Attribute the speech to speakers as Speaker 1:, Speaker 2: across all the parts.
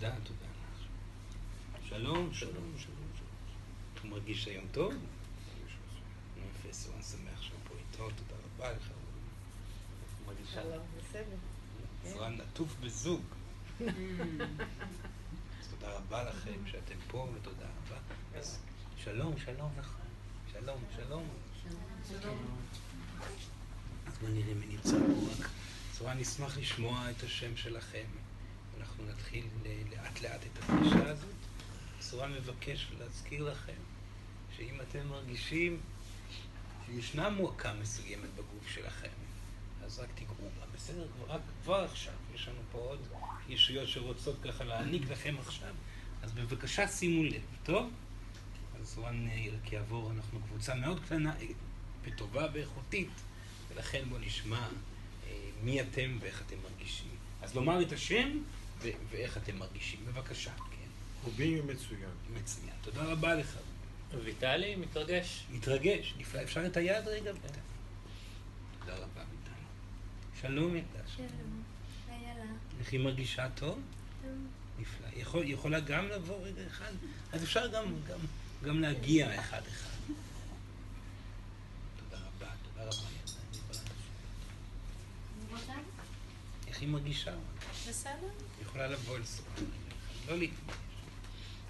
Speaker 1: תודה, תודה. שלום, שלום, שלום, שלום. אתה מרגיש היום טוב? יפה, סורן שמח שהוא פה איתו, תודה רבה לך. מרגישה?
Speaker 2: שלום.
Speaker 1: סורן עטוף בזוג. אז תודה רבה לכם שאתם פה, ותודה רבה. אז שלום, שלום לך. שלום, שלום. אז בואו נראה מי נמצא פה רק. סורן, נשמח לשמוע את השם שלכם. אנחנו נתחיל לאט לאט את הפגישה הזאת. סורן מבקש להזכיר לכם שאם אתם מרגישים שישנה מועקה מסוימת בגוף שלכם, אז רק תיגעו בה, בסדר? רק כבר עכשיו, יש לנו פה עוד ישויות שרוצות ככה להעניק לכם עכשיו, אז בבקשה שימו לב, טוב? אז רק יעבור, אנחנו קבוצה מאוד קטנה וטובה ואיכותית, ולכן בואו נשמע אה, מי אתם ואיך אתם מרגישים. אז לומר את השם ו- ואיך אתם מרגישים. בבקשה, כן.
Speaker 3: רובי מצוין.
Speaker 1: מצוין. תודה רבה לך.
Speaker 4: ויטלי מתרגש.
Speaker 1: מתרגש, נפלא. אפשר את היד רגע? תודה רבה, מיטל. שלום, ילדה.
Speaker 5: שלום.
Speaker 1: איך היא מרגישה טוב? נפלא. יכול, יכולה גם לבוא רגע אחד? אז אפשר גם, גם, גם להגיע אחד אחד. תודה רבה, תודה רבה, ילדה. אני יכולה לשבת. איך היא מרגישה?
Speaker 5: בסדר?
Speaker 1: היא יכולה לבוא אל אחד. לא להתבייש.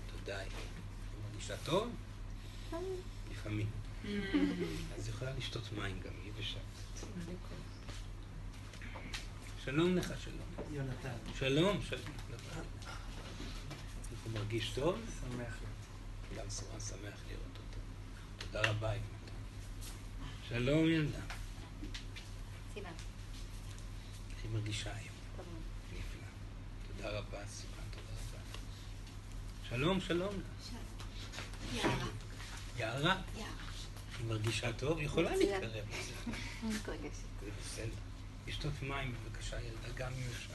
Speaker 1: תודה, היא מרגישה טוב? לפעמים. אז היא יכולה לשתות מים גם, היא בשקט. שלום לך, שלום.
Speaker 6: יונתן,
Speaker 1: שלום, שלום. הוא מרגיש טוב?
Speaker 6: שמח לי.
Speaker 1: גם סורן שמח לראות אותו. תודה רבה, יונתן. שלום, ילדה. היא מרגישה היום? נפלא. תודה רבה, סיוון, תודה רבה. שלום, שלום.
Speaker 5: יערה.
Speaker 1: יערה,
Speaker 5: יערה.
Speaker 1: היא מרגישה טוב? היא יכולה. להתקרב לזה.
Speaker 5: אני מתרגשת.
Speaker 1: זה בסדר. לשתות מים, בבקשה, ילדה, גם אם אפשר.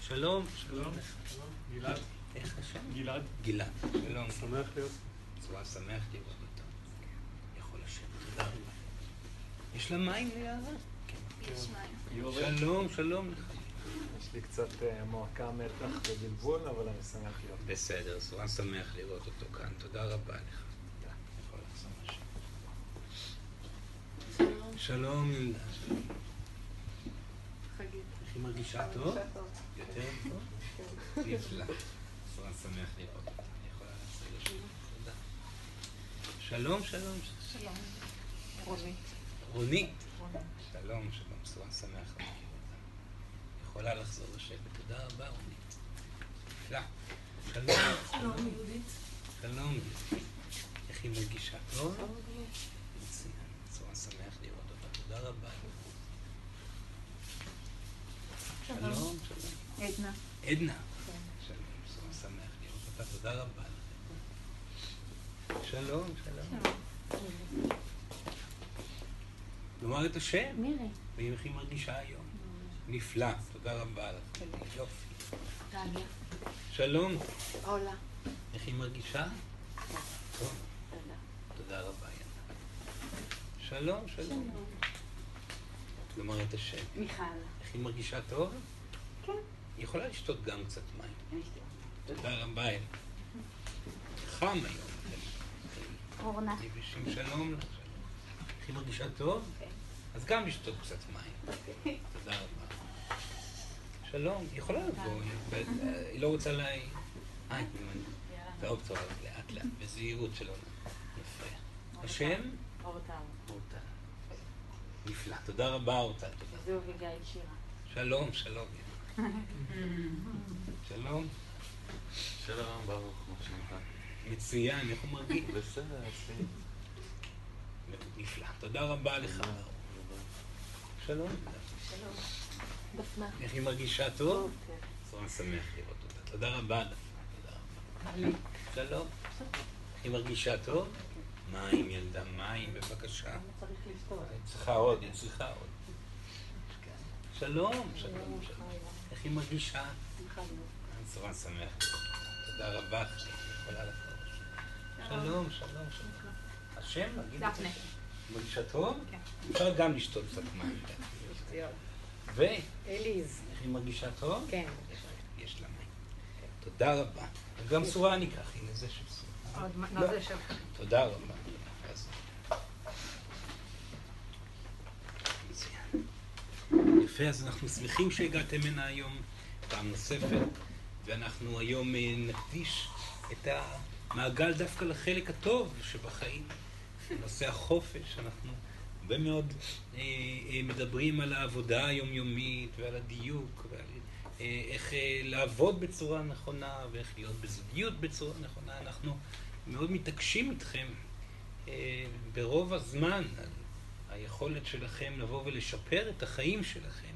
Speaker 1: שלום, שלום.
Speaker 6: גלעד,
Speaker 1: איך השם?
Speaker 6: גלעד,
Speaker 1: גלעד. שלום.
Speaker 6: שמח להיות.
Speaker 1: צורה שמח לראות אותו. יכול לשבת, תודה רבה. יש לה מים ליערה? שלום, שלום.
Speaker 6: יש לי קצת אה, מועקה, מתח ובלבול, אבל אני שמח להיות.
Speaker 1: בסדר, סורן שמח לראות אותו כאן. תודה רבה לך.
Speaker 5: שלום.
Speaker 1: שלום, ילדה. שלום.
Speaker 5: חגית.
Speaker 1: איך היא מרגישה טוב? יותר טוב? נפלא. סורן שמח לראות אותה. אני יכולה לעשות לשם. תודה. שלום, שלום.
Speaker 5: שלום. רונית.
Speaker 1: רונית. שלום, שלום. סורן שמח להכיר אותה. יכולה לחזור לשבת. תודה רבה, רונית. נפלא. שלום.
Speaker 5: שלום, יהודית.
Speaker 1: שלום. איך היא מרגישה? טוב? מצוין. סורן שמח לראות אותה. תודה רבה. שלום, שלום.
Speaker 5: עדנה.
Speaker 1: עדנה. שלום, סורן שמח לראות אותה. תודה רבה. שלום, שלום. לומר את השם.
Speaker 5: מירי.
Speaker 1: ואיך היא מרגישה היום? נפלא, תודה רבה לך. יופי. שלום,
Speaker 5: עולה.
Speaker 1: איך היא מרגישה? טוב,
Speaker 5: תודה.
Speaker 1: תודה רבה, ילדה. שלום, שלום. לומר את השם.
Speaker 5: מיכל.
Speaker 1: איך היא מרגישה טוב?
Speaker 5: כן.
Speaker 1: היא יכולה לשתות גם קצת מים. תודה רבה, ילדה. חם היום.
Speaker 5: אורנה.
Speaker 1: שלום. איך היא מרגישה טוב? אז גם לשתות קצת מים. תודה רבה. שלום, היא יכולה לבוא, היא- היא לא רוצה לה... אה, טוב, טוב, לאט לאט, בזהירות שלא נפריע. השם?
Speaker 5: אורטל.
Speaker 1: אורטל. נפלא, תודה רבה אורטל. תודה.
Speaker 5: זו אביגיל שירה.
Speaker 1: שלום, שלום. שלום,
Speaker 3: שלום, ברוך, מה שלומך?
Speaker 1: מצוין, איך הוא מרגיש?
Speaker 3: בסדר, אצלי.
Speaker 1: נפלא, תודה רבה לך. שלום.
Speaker 5: שלום. דפנה.
Speaker 1: איך היא מרגישה טוב?
Speaker 5: כן.
Speaker 1: צורה שמח לראות אותה. תודה רבה, דפנה. תודה רבה. שלום. איך היא מרגישה טוב? מים, ילדה, מים, בבקשה.
Speaker 5: צריך לשתות.
Speaker 1: היא צריכה עוד, היא צריכה עוד. שלום, שלום, שלום. איך היא מרגישה? צורה שמח. תודה רבה. שלום, שלום, שלום. השם?
Speaker 5: דפנה.
Speaker 1: מרגישה טוב?
Speaker 5: כן.
Speaker 1: אפשר גם לשתות קצת מים. ואיך
Speaker 2: אליז.
Speaker 1: היא מרגישה טוב?
Speaker 2: כן.
Speaker 1: יש לה מים. תודה רבה. גם סורה אני אקח, הנה זה של סורה. לא. תודה רבה. יפה, אז אנחנו שמחים שהגעתם הנה היום פעם נוספת, ואנחנו היום אה, נקדיש את המעגל דווקא לחלק הטוב שבחיים, נושא החופש. אנחנו הרבה מאוד אה, אה, מדברים על העבודה היומיומית ועל הדיוק ועל אה, איך אה, לעבוד בצורה נכונה ואיך להיות בזוגיות בצורה נכונה. אנחנו מאוד מתעקשים איתכם אה, ברוב הזמן על היכולת שלכם לבוא ולשפר את החיים שלכם,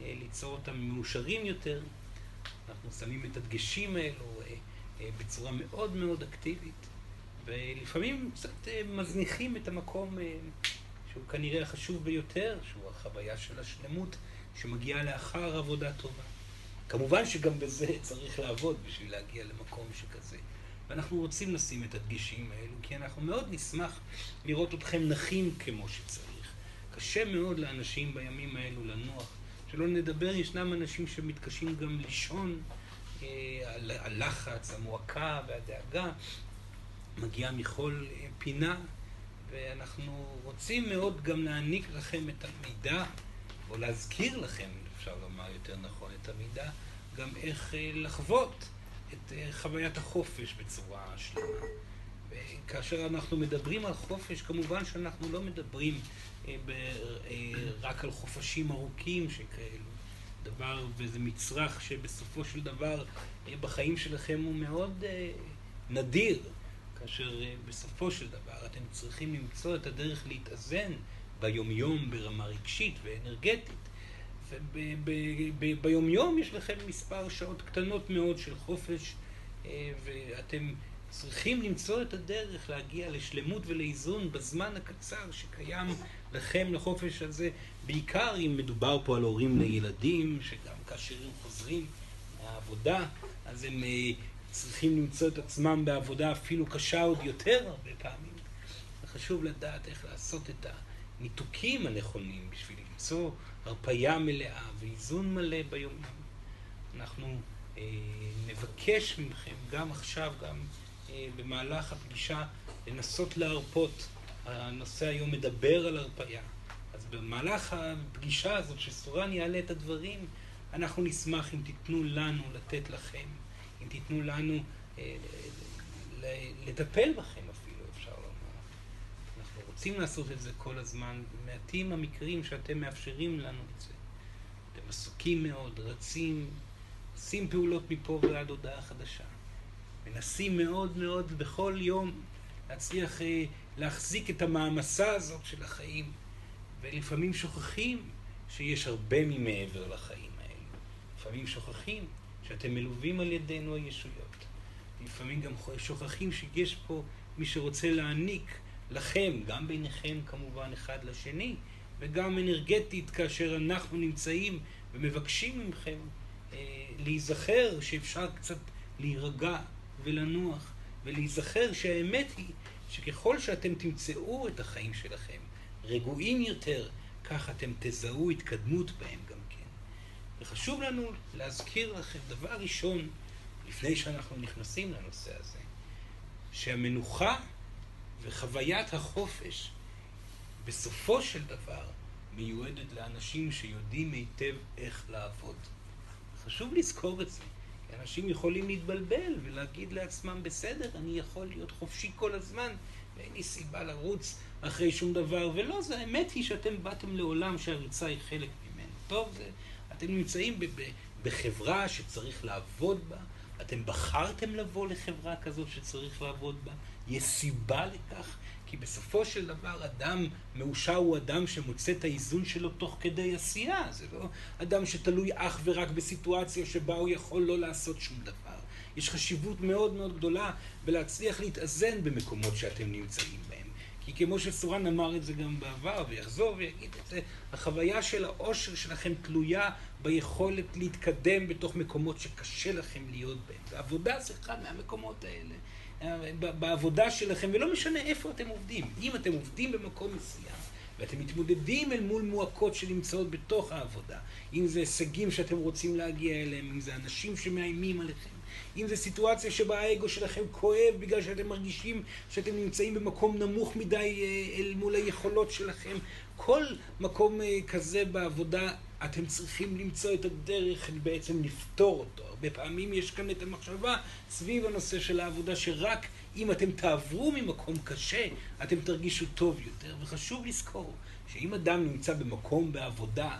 Speaker 1: ליצור אותם מאושרים יותר. אנחנו שמים את הדגשים האלו בצורה מאוד מאוד אקטיבית, ולפעמים קצת אה, מזניחים את המקום אה, שהוא כנראה החשוב ביותר, שהוא החוויה של השלמות שמגיעה לאחר עבודה טובה. כמובן שגם בזה צריך לעבוד בשביל להגיע למקום שכזה. ואנחנו רוצים לשים את הדגשים האלו, כי אנחנו מאוד נשמח לראות אתכם נחים כמו שצריך. קשה מאוד לאנשים בימים האלו לנוח. שלא נדבר, ישנם אנשים שמתקשים גם לישון. אה, הלחץ, המועקה והדאגה מגיעה מכל אה, פינה, ואנחנו רוצים מאוד גם להעניק לכם את המידע, או להזכיר לכם, אפשר לומר יותר נכון, את המידע, גם איך אה, לחוות את אה, חוויית החופש בצורה שלמה. וכאשר אנחנו מדברים על חופש, כמובן שאנחנו לא מדברים רק על חופשים ארוכים שכאלו. דבר, וזה מצרך שבסופו של דבר בחיים שלכם הוא מאוד נדיר, כאשר אה, בסופו של דבר אתם צריכים למצוא את הדרך להתאזן ביומיום ברמה רגשית ואנרגטית. וביומיום יש לכם מספר שעות קטנות מאוד של חופש, אה, ואתם צריכים למצוא את הדרך להגיע לשלמות ולאיזון בזמן הקצר שקיים לכם לחופש הזה, בעיקר אם מדובר פה על הורים לילדים, שגם כאשר הם חוזרים מהעבודה, אז הם אה, צריכים למצוא את עצמם בעבודה אפילו קשה עוד יותר הרבה פעמים. וחשוב לדעת איך לעשות את הניתוקים הנכונים בשביל למצוא הרפאיה מלאה ואיזון מלא ביום-יום. אנחנו אה, נבקש מכם גם עכשיו, גם אה, במהלך הפגישה, לנסות להרפות. הנושא היום מדבר על הרפאיה. אז במהלך הפגישה הזאת, שסורן יעלה את הדברים, אנחנו נשמח אם תיתנו לנו לתת לכם, אם תיתנו לנו אה, לטפל בכם אפילו, אפשר לומר. אנחנו רוצים לעשות את זה כל הזמן, מעטים המקרים שאתם מאפשרים לנו את זה. אתם עסוקים מאוד, רצים, עושים פעולות מפה ועד הודעה חדשה. מנסים מאוד מאוד בכל יום להצליח אה, להחזיק את המעמסה הזאת של החיים, ולפעמים שוכחים שיש הרבה ממעבר לחיים האלה. לפעמים שוכחים שאתם מלווים על ידינו הישויות. לפעמים גם שוכחים שיש פה מי שרוצה להעניק לכם, גם ביניכם כמובן אחד לשני, וגם אנרגטית כאשר אנחנו נמצאים ומבקשים מכם אה, להיזכר שאפשר קצת להירגע ולנוח, ולהיזכר שהאמת היא שככל שאתם תמצאו את החיים שלכם רגועים יותר, כך אתם תזהו התקדמות בהם. וחשוב לנו להזכיר לכם, דבר ראשון, לפני שאנחנו נכנסים לנושא הזה, שהמנוחה וחוויית החופש בסופו של דבר מיועדת לאנשים שיודעים היטב איך לעבוד. חשוב לזכור את זה, כי אנשים יכולים להתבלבל ולהגיד לעצמם, בסדר, אני יכול להיות חופשי כל הזמן, ואין לי סיבה לרוץ אחרי שום דבר, ולא, זה האמת היא שאתם באתם לעולם שהריצה היא חלק ממנו. טוב, זה, אתם נמצאים בחברה שצריך לעבוד בה, אתם בחרתם לבוא לחברה כזאת שצריך לעבוד בה, יש סיבה לכך, כי בסופו של דבר אדם מאושר הוא אדם שמוצא את האיזון שלו תוך כדי עשייה, זה לא אדם שתלוי אך ורק בסיטואציה שבה הוא יכול לא לעשות שום דבר. יש חשיבות מאוד מאוד גדולה בלהצליח להתאזן במקומות שאתם נמצאים בהם. כי כמו שסורן אמר את זה גם בעבר, ויחזור ויגיד את זה, החוויה של העושר שלכם תלויה ביכולת להתקדם בתוך מקומות שקשה לכם להיות בהם. ועבודה זה אחד מהמקומות האלה. בעבודה שלכם, ולא משנה איפה אתם עובדים. אם אתם עובדים במקום מסוים, ואתם מתמודדים אל מול מועקות שנמצאות בתוך העבודה, אם זה הישגים שאתם רוצים להגיע אליהם, אם זה אנשים שמאיימים עליכם, אם זו סיטואציה שבה האגו שלכם כואב בגלל שאתם מרגישים שאתם נמצאים במקום נמוך מדי אה, אל מול היכולות שלכם. כל מקום אה, כזה בעבודה, אתם צריכים למצוא את הדרך בעצם לפתור אותו. הרבה פעמים יש כאן את המחשבה סביב הנושא של העבודה, שרק אם אתם תעברו ממקום קשה, אתם תרגישו טוב יותר. וחשוב לזכור שאם אדם נמצא במקום בעבודה,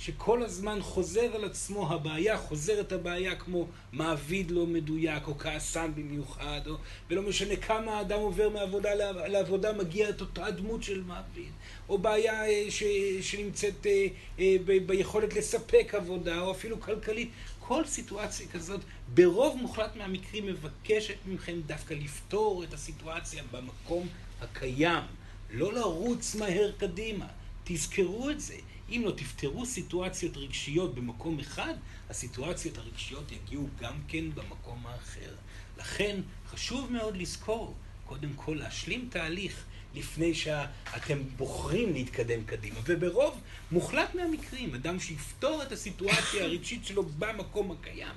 Speaker 1: שכל הזמן חוזר על עצמו הבעיה, חוזרת הבעיה כמו מעביד לא מדויק, או כעסן במיוחד, או, ולא משנה כמה האדם עובר מעבודה לעבודה, מגיע את אותה דמות של מעביד, או בעיה אה, ש, שנמצאת אה, אה, ב, ביכולת לספק עבודה, או אפילו כלכלית. כל סיטואציה כזאת, ברוב מוחלט מהמקרים מבקשת מכם דווקא לפתור את הסיטואציה במקום הקיים, לא לרוץ מהר קדימה. תזכרו את זה. אם לא תפתרו סיטואציות רגשיות במקום אחד, הסיטואציות הרגשיות יגיעו גם כן במקום האחר. לכן חשוב מאוד לזכור, קודם כל להשלים תהליך לפני שאתם בוחרים להתקדם קדימה. וברוב מוחלט מהמקרים, אדם שיפתור את הסיטואציה הרגשית שלו במקום הקיים,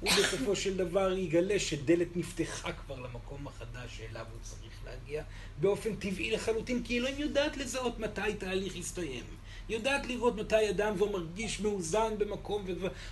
Speaker 1: הוא בסופו של דבר יגלה שדלת נפתחה כבר למקום החדש שאליו הוא צריך להגיע באופן טבעי לחלוטין, כי אלוהים יודעת לזהות מתי תהליך יסתיים. יודעת לראות מתי אדם כבר מרגיש מאוזן במקום,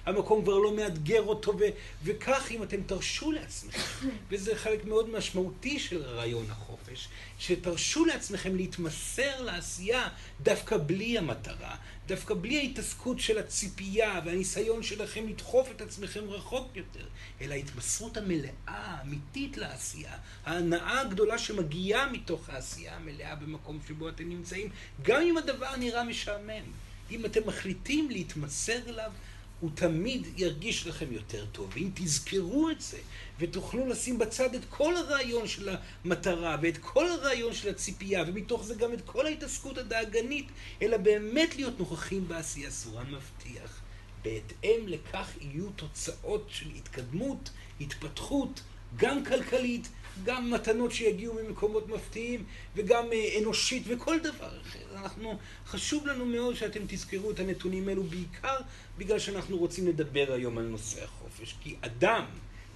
Speaker 1: והמקום כבר לא מאתגר אותו, ו- וכך אם אתם תרשו לעצמכם, וזה חלק מאוד משמעותי של רעיון החופש, שתרשו לעצמכם להתמסר לעשייה דווקא בלי המטרה, דווקא בלי ההתעסקות של הציפייה והניסיון שלכם לדחוף את עצמכם רחוק יותר, אלא ההתמסרות המלאה, האמיתית לעשייה, ההנאה הגדולה שמגיעה מתוך העשייה המלאה במקום שבו אתם נמצאים, גם אם הדבר נראה משעמם. אם אתם מחליטים להתמסר אליו, הוא תמיד ירגיש לכם יותר טוב. ואם תזכרו את זה, ותוכלו לשים בצד את כל הרעיון של המטרה, ואת כל הרעיון של הציפייה, ומתוך זה גם את כל ההתעסקות הדאגנית, אלא באמת להיות נוכחים בעשייה, סורן מבטיח. בהתאם לכך יהיו תוצאות של התקדמות, התפתחות, גם כלכלית, גם מתנות שיגיעו ממקומות מפתיעים, וגם אה, אנושית, וכל דבר אחר. אנחנו, חשוב לנו מאוד שאתם תזכרו את הנתונים האלו, בעיקר בגלל שאנחנו רוצים לדבר היום על נושא החופש. כי אדם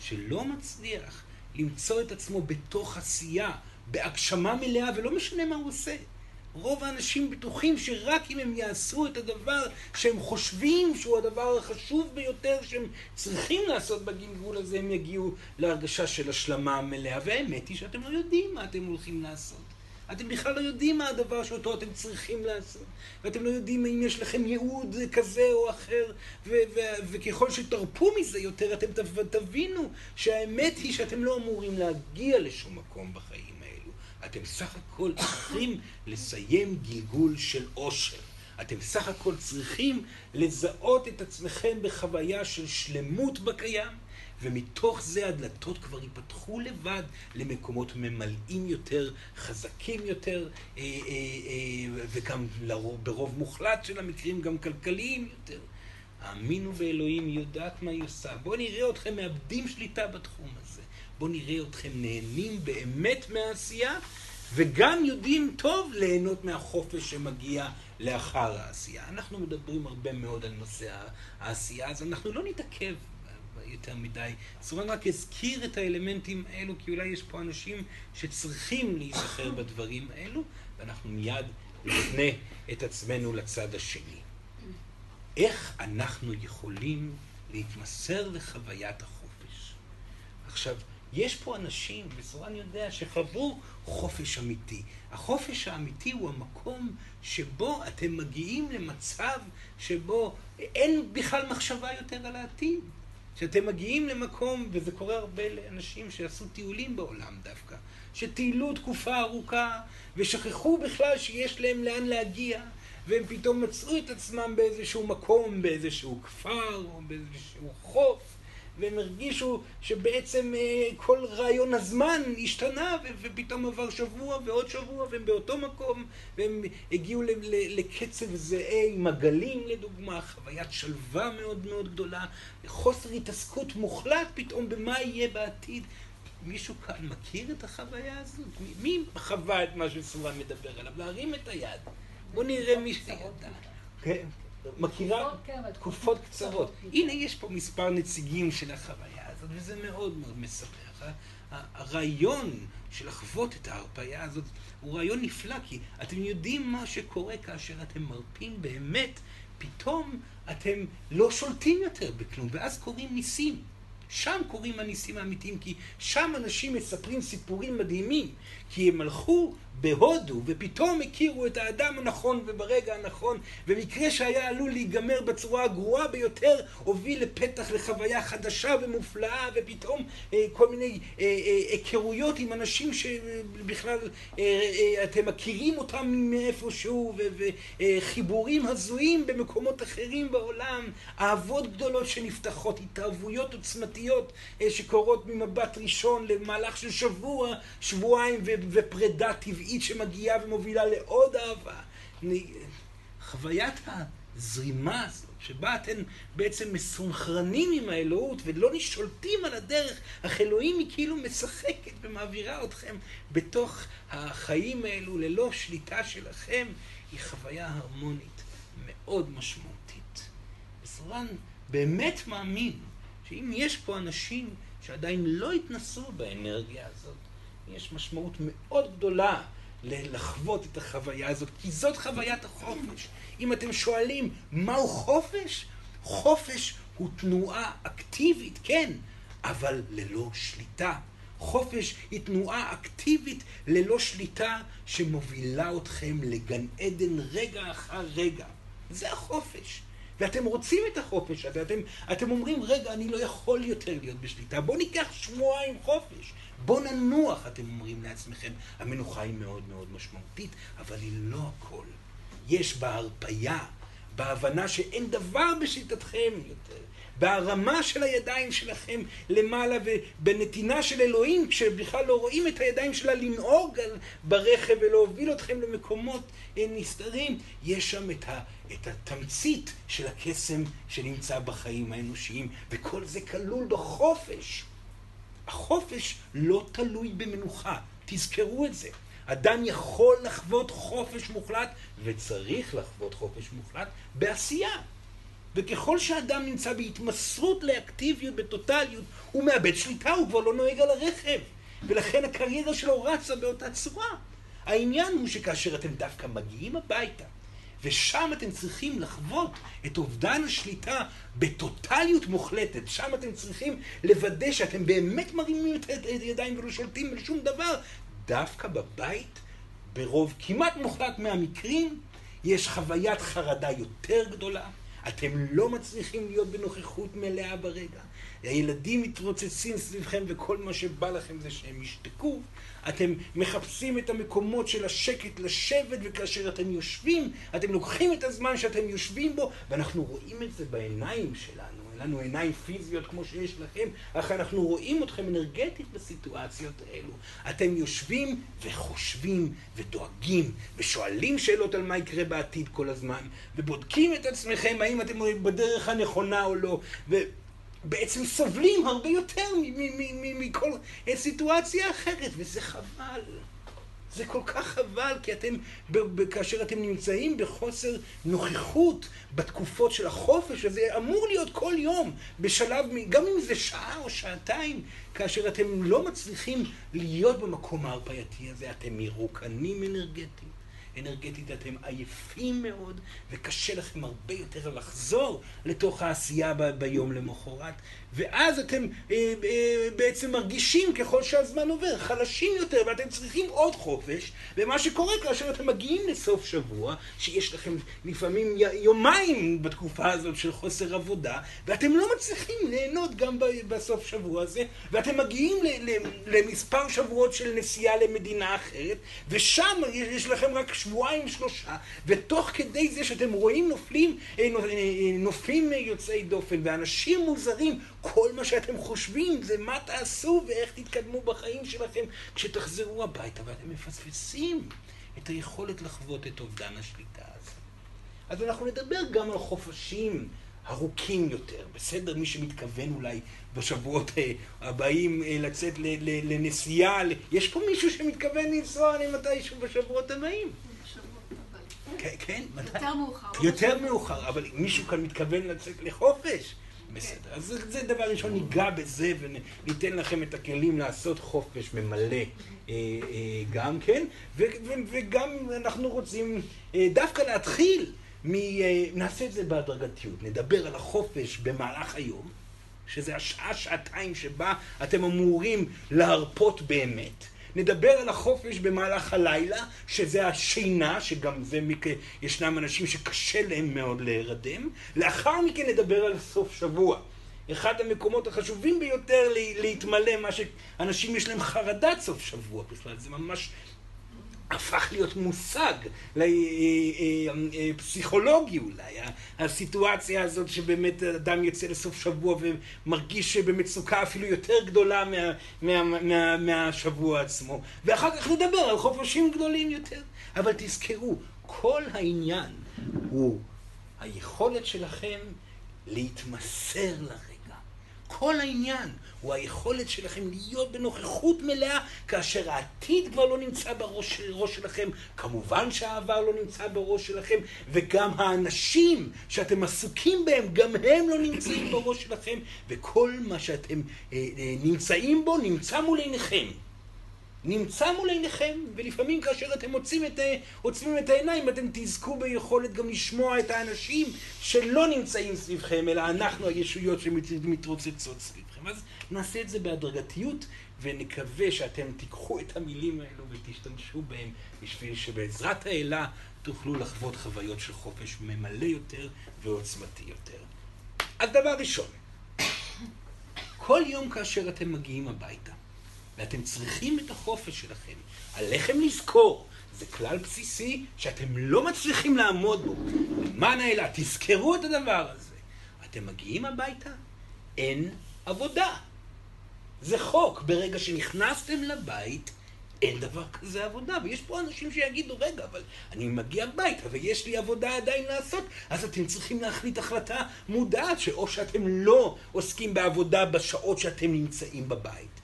Speaker 1: שלא מצליח למצוא את עצמו בתוך עשייה, בהגשמה מלאה, ולא משנה מה הוא עושה, רוב האנשים בטוחים שרק אם הם יעשו את הדבר שהם חושבים שהוא הדבר החשוב ביותר שהם צריכים לעשות בגלגול הזה, הם יגיעו להרגשה של השלמה מלאה. והאמת היא שאתם לא יודעים מה אתם הולכים לעשות. אתם בכלל לא יודעים מה הדבר שאותו אתם צריכים לעשות. ואתם לא יודעים אם יש לכם ייעוד כזה או אחר, ו- ו- וככל שתרפו מזה יותר, אתם תבינו שהאמת היא שאתם לא אמורים להגיע לשום מקום בחיים. אתם סך הכל צריכים לסיים גלגול של עושר. אתם סך הכל צריכים לזהות את עצמכם בחוויה של שלמות בקיים, ומתוך זה הדלתות כבר ייפתחו לבד למקומות ממלאים יותר, חזקים יותר, אה, אה, אה, וגם לרוב, ברוב מוחלט של המקרים גם כלכליים יותר. האמינו באלוהים, היא יודעת מה היא עושה. בואו נראה אתכם מאבדים שליטה בתחום הזה. בואו נראה אתכם נהנים באמת מהעשייה, וגם יודעים טוב ליהנות מהחופש שמגיע לאחר העשייה. אנחנו מדברים הרבה מאוד על נושא העשייה, אז אנחנו לא נתעכב יותר מדי. סורן רק הזכיר את האלמנטים האלו, כי אולי יש פה אנשים שצריכים להיזכר בדברים האלו, ואנחנו מיד נפנה את עצמנו לצד השני. איך אנחנו יכולים להתמסר לחוויית החופש? עכשיו, יש פה אנשים, וסורן יודע, שחוו חופש אמיתי. החופש האמיתי הוא המקום שבו אתם מגיעים למצב שבו אין בכלל מחשבה יותר על העתיד. שאתם מגיעים למקום, וזה קורה הרבה לאנשים שעשו טיולים בעולם דווקא, שטיילו תקופה ארוכה ושכחו בכלל שיש להם לאן להגיע, והם פתאום מצאו את עצמם באיזשהו מקום, באיזשהו כפר או באיזשהו חוף, והם הרגישו שבעצם אה, כל רעיון הזמן השתנה, ופתאום עבר שבוע ועוד שבוע, והם באותו מקום, והם הגיעו לקצב זהה עם הגלים לדוגמה, חוויית שלווה מאוד מאוד גדולה, חוסר התעסקות מוחלט פתאום במה יהיה בעתיד. מישהו כאן מכיר את החוויה הזאת? מי חווה את מה שסורן מדבר עליו? להרים את היד. בואו נראה מי שידע. כן. מכירה תקופות קצרות. הנה, יש פה מספר נציגים של החוויה הזאת. וזה מאוד מאוד ה- הרעיון של לחוות את ההרפאיה הזאת הוא רעיון נפלא, כי אתם יודעים מה שקורה כאשר אתם מרפים באמת, פתאום אתם לא שולטים יותר בכלום, ואז קורים ניסים. שם קורים הניסים האמיתיים, כי שם אנשים מספרים סיפורים מדהימים, כי הם הלכו בהודו, ופתאום הכירו את האדם הנכון וברגע הנכון, ומקרה שהיה עלול להיגמר בצורה הגרועה ביותר, הוביל לפתח לחוויה חדשה ומופלאה, ופתאום אה, כל מיני אה, אה, היכרויות עם אנשים שבכלל אה, אה, אתם מכירים אותם מאיפשהו, וחיבורים הזויים במקומות אחרים בעולם, אהבות גדולות שנפתחות, התאהבויות עוצמתיות אה, שקורות ממבט ראשון למהלך של שבוע, שבועיים, ופרידה טבעית שמגיעה ומובילה לעוד אהבה. חוויית הזרימה הזאת, שבה אתם בעצם מסונכרנים עם האלוהות ולא שולטים על הדרך, אך אלוהים היא כאילו משחקת ומעבירה אתכם בתוך החיים האלו ללא שליטה שלכם, היא חוויה הרמונית מאוד משמעותית. וסורן באמת מאמין שאם יש פה אנשים שעדיין לא התנסו באנרגיה הזאת, יש משמעות מאוד גדולה לחוות את החוויה הזאת, כי זאת חוויית החופש. אם אתם שואלים מהו חופש, חופש הוא תנועה אקטיבית, כן, אבל ללא שליטה. חופש היא תנועה אקטיבית ללא שליטה שמובילה אתכם לגן עדן רגע אחר רגע. זה החופש. ואתם רוצים את החופש הזה, אתם, אתם אומרים, רגע, אני לא יכול יותר להיות בשליטה, בואו ניקח שבועיים חופש. בואו ננוח, אתם אומרים לעצמכם. המנוחה היא מאוד מאוד משמעותית, אבל היא לא הכל. יש בה הרפייה, בהבנה שאין דבר בשיטתכם יותר, בהרמה של הידיים שלכם למעלה ובנתינה של אלוהים, כשבכלל לא רואים את הידיים שלה לנהוג ברכב ולהוביל אתכם למקומות אה, נסתרים, יש שם את, ה, את התמצית של הקסם שנמצא בחיים האנושיים, וכל זה כלול בחופש. החופש לא תלוי במנוחה, תזכרו את זה. אדם יכול לחוות חופש מוחלט, וצריך לחוות חופש מוחלט, בעשייה. וככל שאדם נמצא בהתמסרות לאקטיביות, בטוטליות, הוא מאבד שליטה, הוא כבר לא נוהג על הרכב. ולכן הקריירה שלו רצה באותה צורה. העניין הוא שכאשר אתם דווקא מגיעים הביתה, ושם אתם צריכים לחוות את אובדן השליטה בטוטליות מוחלטת. שם אתם צריכים לוודא שאתם באמת מרימים את הידיים ולא שולטים על שום דבר. דווקא בבית, ברוב כמעט מוחלט מהמקרים, יש חוויית חרדה יותר גדולה. אתם לא מצליחים להיות בנוכחות מלאה ברגע. הילדים מתרוצצים סביבכם וכל מה שבא לכם זה שהם ישתקו. אתם מחפשים את המקומות של השקט לשבת, וכאשר אתם יושבים, אתם לוקחים את הזמן שאתם יושבים בו, ואנחנו רואים את זה בעיניים שלנו. אין לנו עיניים פיזיות כמו שיש לכם, אך אנחנו רואים אתכם אנרגטית בסיטואציות האלו. אתם יושבים וחושבים ודואגים ושואלים שאלות על מה יקרה בעתיד כל הזמן, ובודקים את עצמכם האם אתם בדרך הנכונה או לא, ובעצם סובלים הרבה יותר מכל סיטואציה אחרת, וזה חבל. זה כל כך חבל, כי אתם, כאשר אתם נמצאים בחוסר נוכחות בתקופות של החופש, אז זה אמור להיות כל יום, בשלב, גם אם זה שעה או שעתיים, כאשר אתם לא מצליחים להיות במקום ההרפייתי הזה, אתם מרוקנים אנרגטית. אנרגטית אתם עייפים מאוד, וקשה לכם הרבה יותר לחזור לתוך העשייה ב- ביום למחרת, ואז אתם אה, אה, בעצם מרגישים ככל שהזמן עובר חלשים יותר, ואתם צריכים עוד חופש, ומה שקורה כאשר אתם מגיעים לסוף שבוע, שיש לכם לפעמים יומיים בתקופה הזאת של חוסר עבודה, ואתם לא מצליחים ליהנות גם ב- בסוף שבוע הזה, ואתם מגיעים ל- ל- למספר שבועות של נסיעה למדינה אחרת, ושם יש לכם רק שבועיים שלושה, ותוך כדי זה שאתם רואים נופלים, אה, נו- אה, נופים יוצאי דופן ואנשים מוזרים, כל מה שאתם חושבים זה מה תעשו ואיך תתקדמו בחיים שלכם כשתחזרו הביתה, ואתם מפספסים את היכולת לחוות את אובדן השליטה הזה. אז אנחנו נדבר גם על חופשים ארוכים יותר, בסדר? מי שמתכוון אולי בשבועות אה, הבאים אה, לצאת לנסיעה, יש פה מישהו שמתכוון לנסוע למתישהו בשבועות הבאים? כן, כן, מתי?
Speaker 5: יותר מאוחר.
Speaker 1: יותר. מאוחר, אבל מישהו כאן מתכוון לצאת לחופש? בסדר. אז זה, דבר ראשון, ניגע בזה וניתן לכם את הכלים לעשות חופש ממלא אה, אה, גם כן, וגם אנחנו רוצים אה, דווקא להתחיל, נעשה את זה בהדרגתיות, נדבר על החופש במהלך היום, שזה השעה, שעתיים שבה אתם אמורים להרפות באמת. נדבר על החופש במהלך הלילה, שזה השינה, שגם זה, מכ... ישנם אנשים שקשה להם מאוד להירדם. לאחר מכן נדבר על סוף שבוע. אחד המקומות החשובים ביותר להתמלא, מה שאנשים יש להם חרדת סוף שבוע בכלל, זה ממש הפך להיות מושג אה, אה, פסיכולוגי אולי, הסיטואציה הזאת שבאמת אדם יוצא לסוף שבוע ומרגיש במצוקה אפילו יותר גדולה מה, מה, מה, מהשבוע עצמו, ואחר כך נדבר על חופשים גדולים יותר. אבל תזכרו, כל העניין הוא היכולת שלכם להתמסר לרגע. כל העניין הוא היכולת שלכם להיות בנוכחות מלאה כאשר העתיד כבר לא נמצא בראש שלכם, כמובן שהעבר לא נמצא בראש שלכם, וגם האנשים שאתם עסוקים בהם, גם הם לא נמצאים בראש שלכם, וכל מה שאתם אה, אה, נמצאים בו נמצא מול עיניכם. נמצא מול עיניכם, ולפעמים כאשר אתם עוצמים את, עוצמים את העיניים, אתם תזכו ביכולת גם לשמוע את האנשים שלא נמצאים סביבכם, אלא אנחנו הישויות שמתרוצצות סביבכם. אז נעשה את זה בהדרגתיות, ונקווה שאתם תיקחו את המילים האלו ותשתמשו בהם, בשביל שבעזרת האלה תוכלו לחוות חוויות של חופש ממלא יותר ועוצמתי יותר. אז דבר ראשון, כל יום כאשר אתם מגיעים הביתה, ואתם צריכים את החופש שלכם. עליכם לזכור, זה כלל בסיסי שאתם לא מצליחים לעמוד בו. למען האלה, תזכרו את הדבר הזה. אתם מגיעים הביתה, אין עבודה. זה חוק. ברגע שנכנסתם לבית, אין דבר כזה עבודה. ויש פה אנשים שיגידו, רגע, אבל אני מגיע הביתה ויש לי עבודה עדיין לעשות, אז אתם צריכים להחליט החלטה מודעת, שאו שאתם לא עוסקים בעבודה בשעות שאתם נמצאים בבית.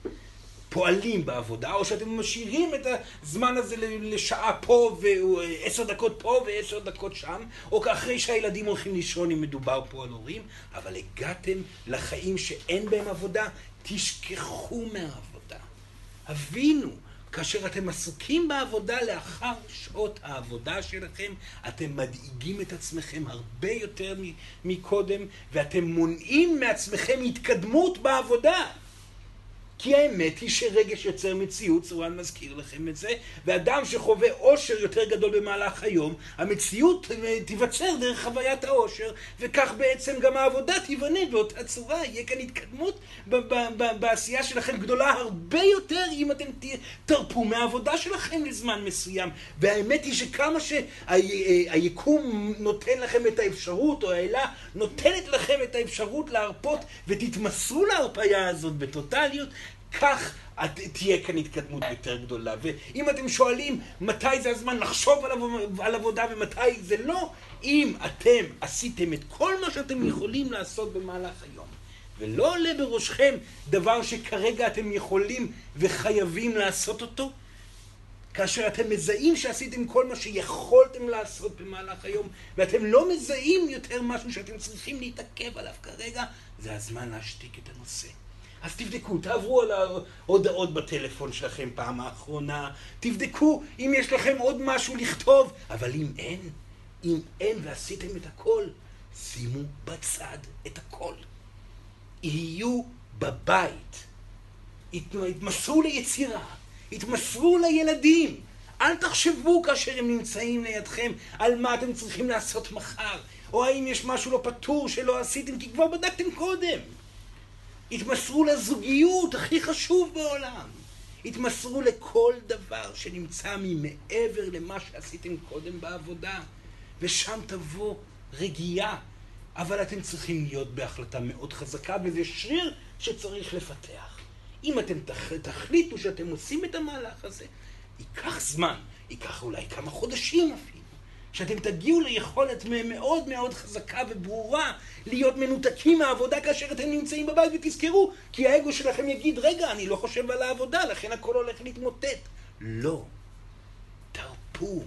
Speaker 1: פועלים בעבודה, או שאתם משאירים את הזמן הזה לשעה פה ועשר דקות פה ועשר דקות שם, או אחרי שהילדים הולכים לישון אם מדובר פה על הורים, אבל הגעתם לחיים שאין בהם עבודה, תשכחו מהעבודה. הבינו, כאשר אתם עסוקים בעבודה לאחר שעות העבודה שלכם, אתם מדאיגים את עצמכם הרבה יותר מקודם, ואתם מונעים מעצמכם התקדמות בעבודה. כי האמת היא שרגש יוצר מציאות, סורן מזכיר לכם את זה, ואדם שחווה אושר יותר גדול במהלך היום, המציאות תיווצר דרך חוויית האושר, וכך בעצם גם העבודה תיבנה באותה צורה, יהיה כאן התקדמות בעשייה שלכם גדולה הרבה יותר אם אתם תרפו מהעבודה שלכם לזמן מסוים. והאמת היא שכמה שהיקום נותן לכם את האפשרות, או האלה נותנת לכם את האפשרות להרפות ותתמסרו להרפאיה הזאת בטוטליות, כך תהיה כאן התקדמות יותר גדולה. ואם אתם שואלים מתי זה הזמן לחשוב על עבודה ומתי זה לא, אם אתם עשיתם את כל מה שאתם יכולים לעשות במהלך היום, ולא עולה בראשכם דבר שכרגע אתם יכולים וחייבים לעשות אותו, כאשר אתם מזהים שעשיתם כל מה שיכולתם לעשות במהלך היום, ואתם לא מזהים יותר משהו שאתם צריכים להתעכב עליו כרגע, זה הזמן להשתיק את הנושא. אז תבדקו, תעברו על ההודעות בטלפון שלכם פעם האחרונה, תבדקו אם יש לכם עוד משהו לכתוב, אבל אם אין, אם אין ועשיתם את הכל, שימו בצד את הכל. יהיו בבית, התמסרו ליצירה, התמסרו לילדים. אל תחשבו כאשר הם נמצאים לידכם על מה אתם צריכים לעשות מחר, או האם יש משהו לא פתור שלא עשיתם כי כבר בדקתם קודם. התמסרו לזוגיות, הכי חשוב בעולם. התמסרו לכל דבר שנמצא ממעבר למה שעשיתם קודם בעבודה, ושם תבוא רגיעה. אבל אתם צריכים להיות בהחלטה מאוד חזקה, וזה שריר שצריך לפתח. אם אתם תחליטו שאתם עושים את המהלך הזה, ייקח זמן, ייקח אולי כמה חודשים אפילו. שאתם תגיעו ליכולת מאוד מאוד חזקה וברורה להיות מנותקים מהעבודה כאשר אתם נמצאים בבית, ותזכרו, כי האגו שלכם יגיד, רגע, אני לא חושב על העבודה, לכן הכל הולך להתמוטט. לא. תרפו.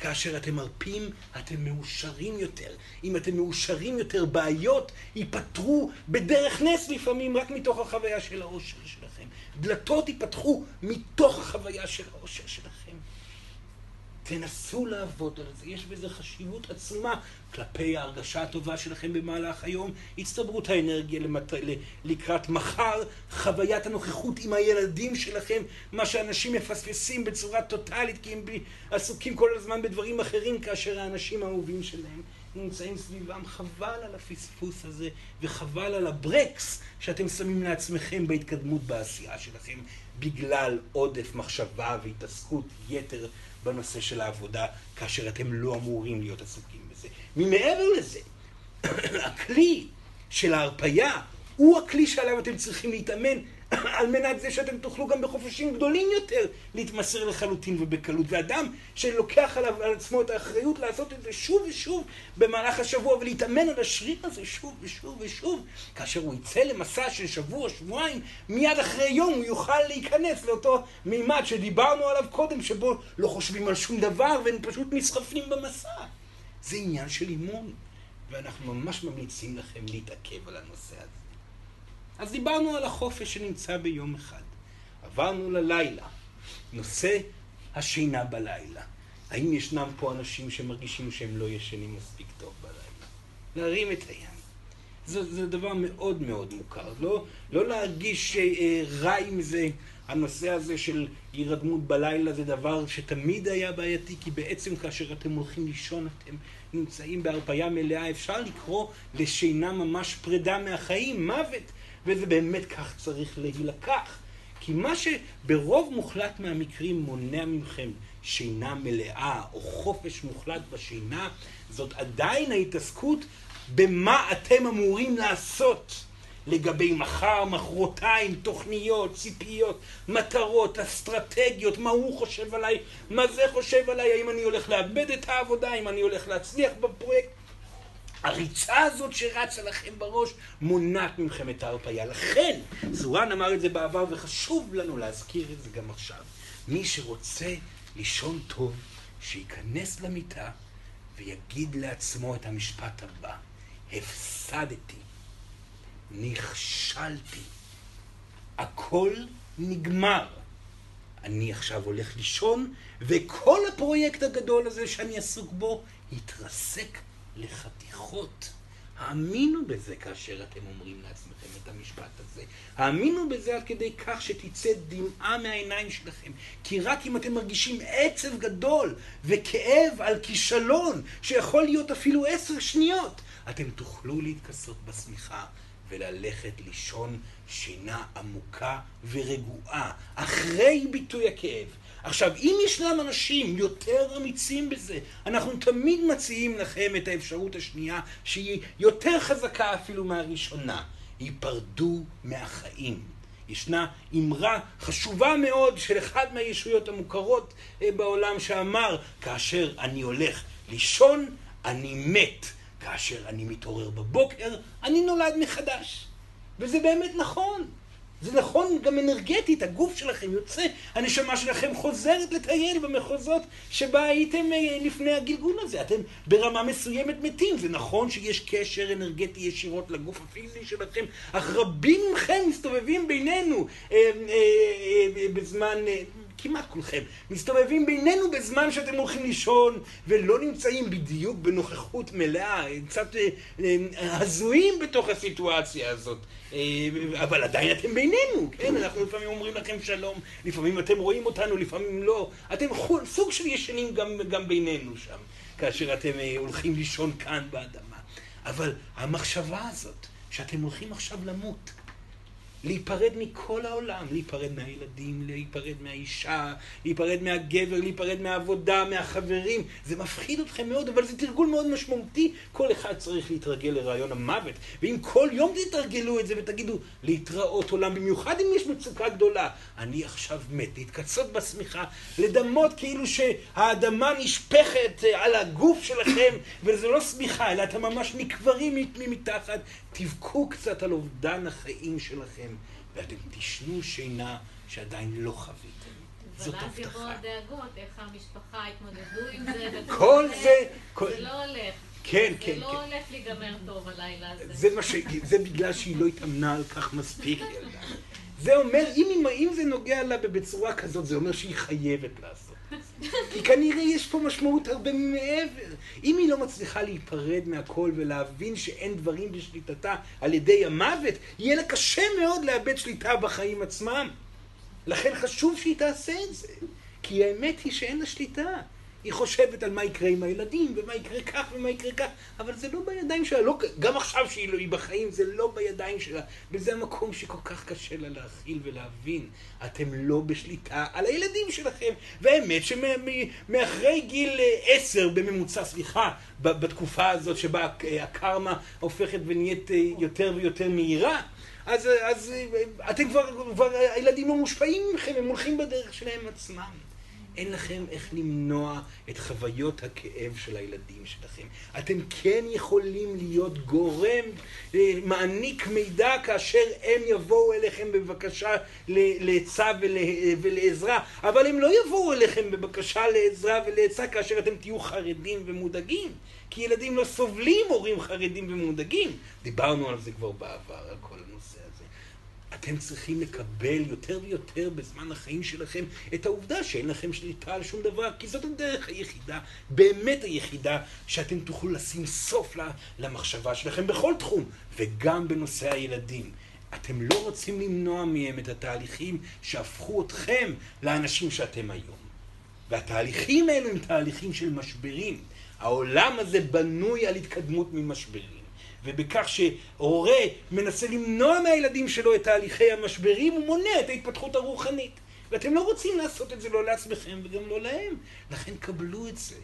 Speaker 1: כאשר אתם מרפים, אתם מאושרים יותר. אם אתם מאושרים יותר, בעיות ייפתרו בדרך נס לפעמים, רק מתוך החוויה של האושר שלכם. דלתות ייפתחו מתוך החוויה של האושר שלכם. תנסו לעבוד על זה, יש בזה חשיבות עצומה כלפי ההרגשה הטובה שלכם במהלך היום, הצטברות האנרגיה למת... לקראת מחר, חוויית הנוכחות עם הילדים שלכם, מה שאנשים מפספסים בצורה טוטאלית כי הם עסוקים כל הזמן בדברים אחרים כאשר האנשים האהובים שלהם נמצאים סביבם. חבל על הפספוס הזה וחבל על הברקס שאתם שמים לעצמכם בהתקדמות בעשייה שלכם בגלל עודף מחשבה והתעסקות יתר בנושא של העבודה, כאשר אתם לא אמורים להיות עסוקים בזה. ממעבר לזה, הכלי של ההרפייה הוא הכלי שעליו אתם צריכים להתאמן על מנת זה שאתם תוכלו גם בחופשים גדולים יותר להתמסר לחלוטין ובקלות. ואדם שלוקח עליו, על עצמו את האחריות לעשות את זה שוב ושוב במהלך השבוע ולהתאמן על השריר הזה שוב ושוב ושוב, כאשר הוא יצא למסע של שבוע, שבועיים, מיד אחרי יום הוא יוכל להיכנס לאותו מימד שדיברנו עליו קודם, שבו לא חושבים על שום דבר והם פשוט נסחפים במסע. זה עניין של אימון, ואנחנו ממש ממליצים לכם להתעכב על הנושא הזה. אז דיברנו על החופש שנמצא ביום אחד. עברנו ללילה, נושא השינה בלילה. האם ישנם פה אנשים שמרגישים שהם לא ישנים מספיק טוב בלילה? להרים את היד. זה, זה דבר מאוד מאוד מוכר. לא, לא להרגיש אה, רע עם זה. הנושא הזה של הירדמות בלילה זה דבר שתמיד היה בעייתי, כי בעצם כאשר אתם הולכים לישון אתם נמצאים בהרפאיה מלאה. אפשר לקרוא לשינה ממש פרידה מהחיים, מוות. וזה באמת כך צריך להילקח. כי מה שברוב מוחלט מהמקרים מונע מכם שינה מלאה או חופש מוחלט בשינה, זאת עדיין ההתעסקות במה אתם אמורים לעשות לגבי מחר, מחרתיים, תוכניות, ציפיות, מטרות, אסטרטגיות, מה הוא חושב עליי, מה זה חושב עליי, האם אני הולך לאבד את העבודה, האם אני הולך להצליח בפרויקט. הריצה הזאת שרצה לכם בראש מונעת מכם את ההרפאיה. לכן, זורן אמר את זה בעבר וחשוב לנו להזכיר את זה גם עכשיו. מי שרוצה לישון טוב, שייכנס למיטה ויגיד לעצמו את המשפט הבא: הפסדתי, נכשלתי, הכל נגמר. אני עכשיו הולך לישון, וכל הפרויקט הגדול הזה שאני עסוק בו יתרסק לחתיכות. האמינו בזה כאשר אתם אומרים לעצמכם את המשפט הזה. האמינו בזה עד כדי כך שתצא דמעה מהעיניים שלכם. כי רק אם אתם מרגישים עצב גדול וכאב על כישלון, שיכול להיות אפילו עשר שניות, אתם תוכלו להתכסות בשמיכה וללכת לישון שינה עמוקה ורגועה, אחרי ביטוי הכאב. עכשיו, אם ישנם אנשים יותר אמיצים בזה, אנחנו תמיד מציעים לכם את האפשרות השנייה, שהיא יותר חזקה אפילו מהראשונה. היפרדו מהחיים. ישנה אמרה חשובה מאוד של אחד מהישויות המוכרות אה, בעולם שאמר, כאשר אני הולך לישון, אני מת. כאשר אני מתעורר בבוקר, אני נולד מחדש. וזה באמת נכון. זה נכון גם אנרגטית, הגוף שלכם יוצא, הנשמה שלכם חוזרת לטייל במחוזות שבה הייתם אה, לפני הגלגול הזה. אתם ברמה מסוימת מתים. זה נכון שיש קשר אנרגטי ישירות לגוף הפיזי שלכם, אך רבים מכם מסתובבים בינינו אה, אה, בזמן... כמעט כולכם, מסתובבים בינינו בזמן שאתם הולכים לישון ולא נמצאים בדיוק בנוכחות מלאה, קצת אה, אה, הזויים בתוך הסיטואציה הזאת. אה, אבל עדיין אתם בינינו, כן? אנחנו לפעמים אומרים לכם שלום, לפעמים אתם רואים אותנו, לפעמים לא. אתם סוג של ישנים גם, גם בינינו שם, כאשר אתם הולכים לישון כאן באדמה. אבל המחשבה הזאת, שאתם הולכים עכשיו למות, להיפרד מכל העולם, להיפרד מהילדים, להיפרד מהאישה, להיפרד מהגבר, להיפרד מהעבודה, מהחברים. זה מפחיד אתכם מאוד, אבל זה תרגול מאוד משמעותי. כל אחד צריך להתרגל לרעיון המוות. ואם כל יום תתרגלו את זה ותגידו, להתראות עולם, במיוחד אם יש מצוקה גדולה, אני עכשיו מת, להתקצות בשמיכה, לדמות כאילו שהאדמה נשפכת אה, על הגוף שלכם, וזה לא שמיכה, אלא אתם ממש נקברים מתחת. תבכו קצת על אובדן החיים שלכם. ואתם תישנו שינה שעדיין לא חוויתם. זאת
Speaker 2: אבל אז יבואו
Speaker 1: הבטחה.
Speaker 2: הדאגות, איך המשפחה יתמודדו עם זה.
Speaker 1: כל זה, כל-
Speaker 2: זה לא הולך.
Speaker 1: כן,
Speaker 2: זה
Speaker 1: כן,
Speaker 2: לא
Speaker 1: כן.
Speaker 2: הולך להיגמר טוב הלילה הזה.
Speaker 1: זה מה ש... זה בגלל שהיא לא התאמנה על כך מספיק, ילדה. זה אומר, אם, אם זה נוגע לה בצורה כזאת, זה אומר שהיא חייבת לעשות. כי כנראה יש פה משמעות הרבה מעבר. אם היא לא מצליחה להיפרד מהכל ולהבין שאין דברים בשליטתה על ידי המוות, יהיה לה קשה מאוד לאבד שליטה בחיים עצמם. לכן חשוב שהיא תעשה את זה. כי האמת היא שאין לה שליטה. היא חושבת על מה יקרה עם הילדים, ומה יקרה כך ומה יקרה כך, אבל זה לא בידיים שלה. לא, גם עכשיו שהיא לא, בחיים, זה לא בידיים שלה. וזה המקום שכל כך קשה לה להכיל ולהבין. אתם לא בשליטה על הילדים שלכם. והאמת שמאחרי גיל אה, עשר בממוצע, סליחה, בתקופה הזאת שבה אה, הקרמה הופכת ונהיית אה, יותר ויותר מהירה, אז, אז אתם כבר, כבר, הילדים לא מושפעים מכם, הם הולכים בדרך שלהם עצמם. אין לכם איך למנוע את חוויות הכאב של הילדים שלכם. אתם כן יכולים להיות גורם, אה, מעניק מידע כאשר הם יבואו אליכם בבקשה לעצה ול- ולעזרה, אבל הם לא יבואו אליכם בבקשה לעזרה ולעצה כאשר אתם תהיו חרדים ומודאגים. כי ילדים לא סובלים הורים חרדים ומודאגים. דיברנו על זה כבר בעבר, על כל הנושא. אתם צריכים לקבל יותר ויותר בזמן החיים שלכם את העובדה שאין לכם שליטה על שום דבר, כי זאת הדרך היחידה, באמת היחידה, שאתם תוכלו לשים סוף למחשבה שלכם בכל תחום, וגם בנושא הילדים. אתם לא רוצים למנוע מהם את התהליכים שהפכו אתכם לאנשים שאתם היום. והתהליכים האלו הם תהליכים של משברים. העולם הזה בנוי על התקדמות ממשברים. ובכך שהורה מנסה למנוע מהילדים שלו את תהליכי המשברים, הוא מונע את ההתפתחות הרוחנית. ואתם לא רוצים לעשות את זה לא לעצמכם וגם לא להם. לכן קבלו את זה.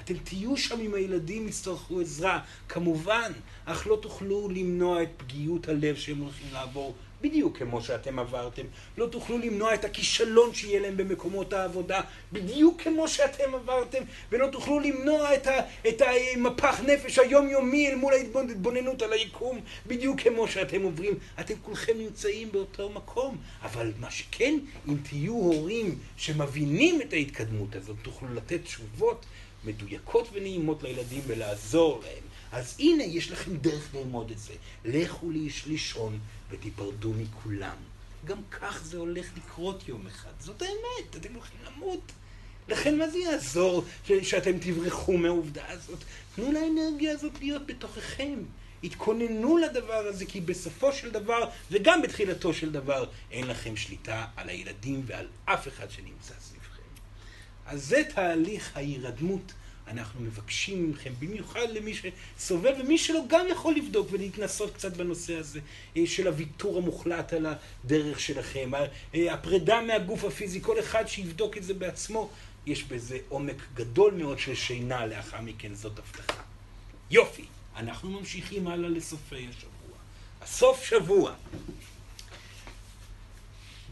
Speaker 1: אתם תהיו שם אם הילדים יצטרכו עזרה, כמובן, אך לא תוכלו למנוע את פגיעות הלב שהם הולכים לעבור בדיוק כמו שאתם עברתם. לא תוכלו למנוע את הכישלון שיהיה להם במקומות העבודה, בדיוק כמו שאתם עברתם, ולא תוכלו למנוע את, ה, את המפח נפש היומיומי אל מול ההתבוננות על היקום, בדיוק כמו שאתם עוברים. אתם כולכם נמצאים באותו מקום, אבל מה שכן, אם תהיו הורים שמבינים את ההתקדמות הזאת, תוכלו לתת תשובות מדויקות ונעימות לילדים ולעזור להם. אז הנה, יש לכם דרך ללמוד את זה. לכו ליש- לישון ותיפרדו מכולם. גם כך זה הולך לקרות יום אחד. זאת האמת, אתם הולכים למות. לכן מה זה יעזור שאתם תברחו מהעובדה הזאת? תנו לאנרגיה הזאת להיות בתוככם. התכוננו לדבר הזה, כי בסופו של דבר, וגם בתחילתו של דבר, אין לכם שליטה על הילדים ועל אף אחד שנמצא סביבכם. אז זה תהליך ההירדמות. אנחנו מבקשים מכם, במיוחד למי שסובב, ומי שלא גם יכול לבדוק ולהתנסות קצת בנושא הזה אה, של הוויתור המוחלט על הדרך שלכם, אה, הפרידה מהגוף הפיזי, כל אחד שיבדוק את זה בעצמו, יש בזה עומק גדול מאוד של שינה לאחר מכן, זאת הבטחה. יופי, אנחנו ממשיכים הלאה לסופי השבוע. הסוף שבוע.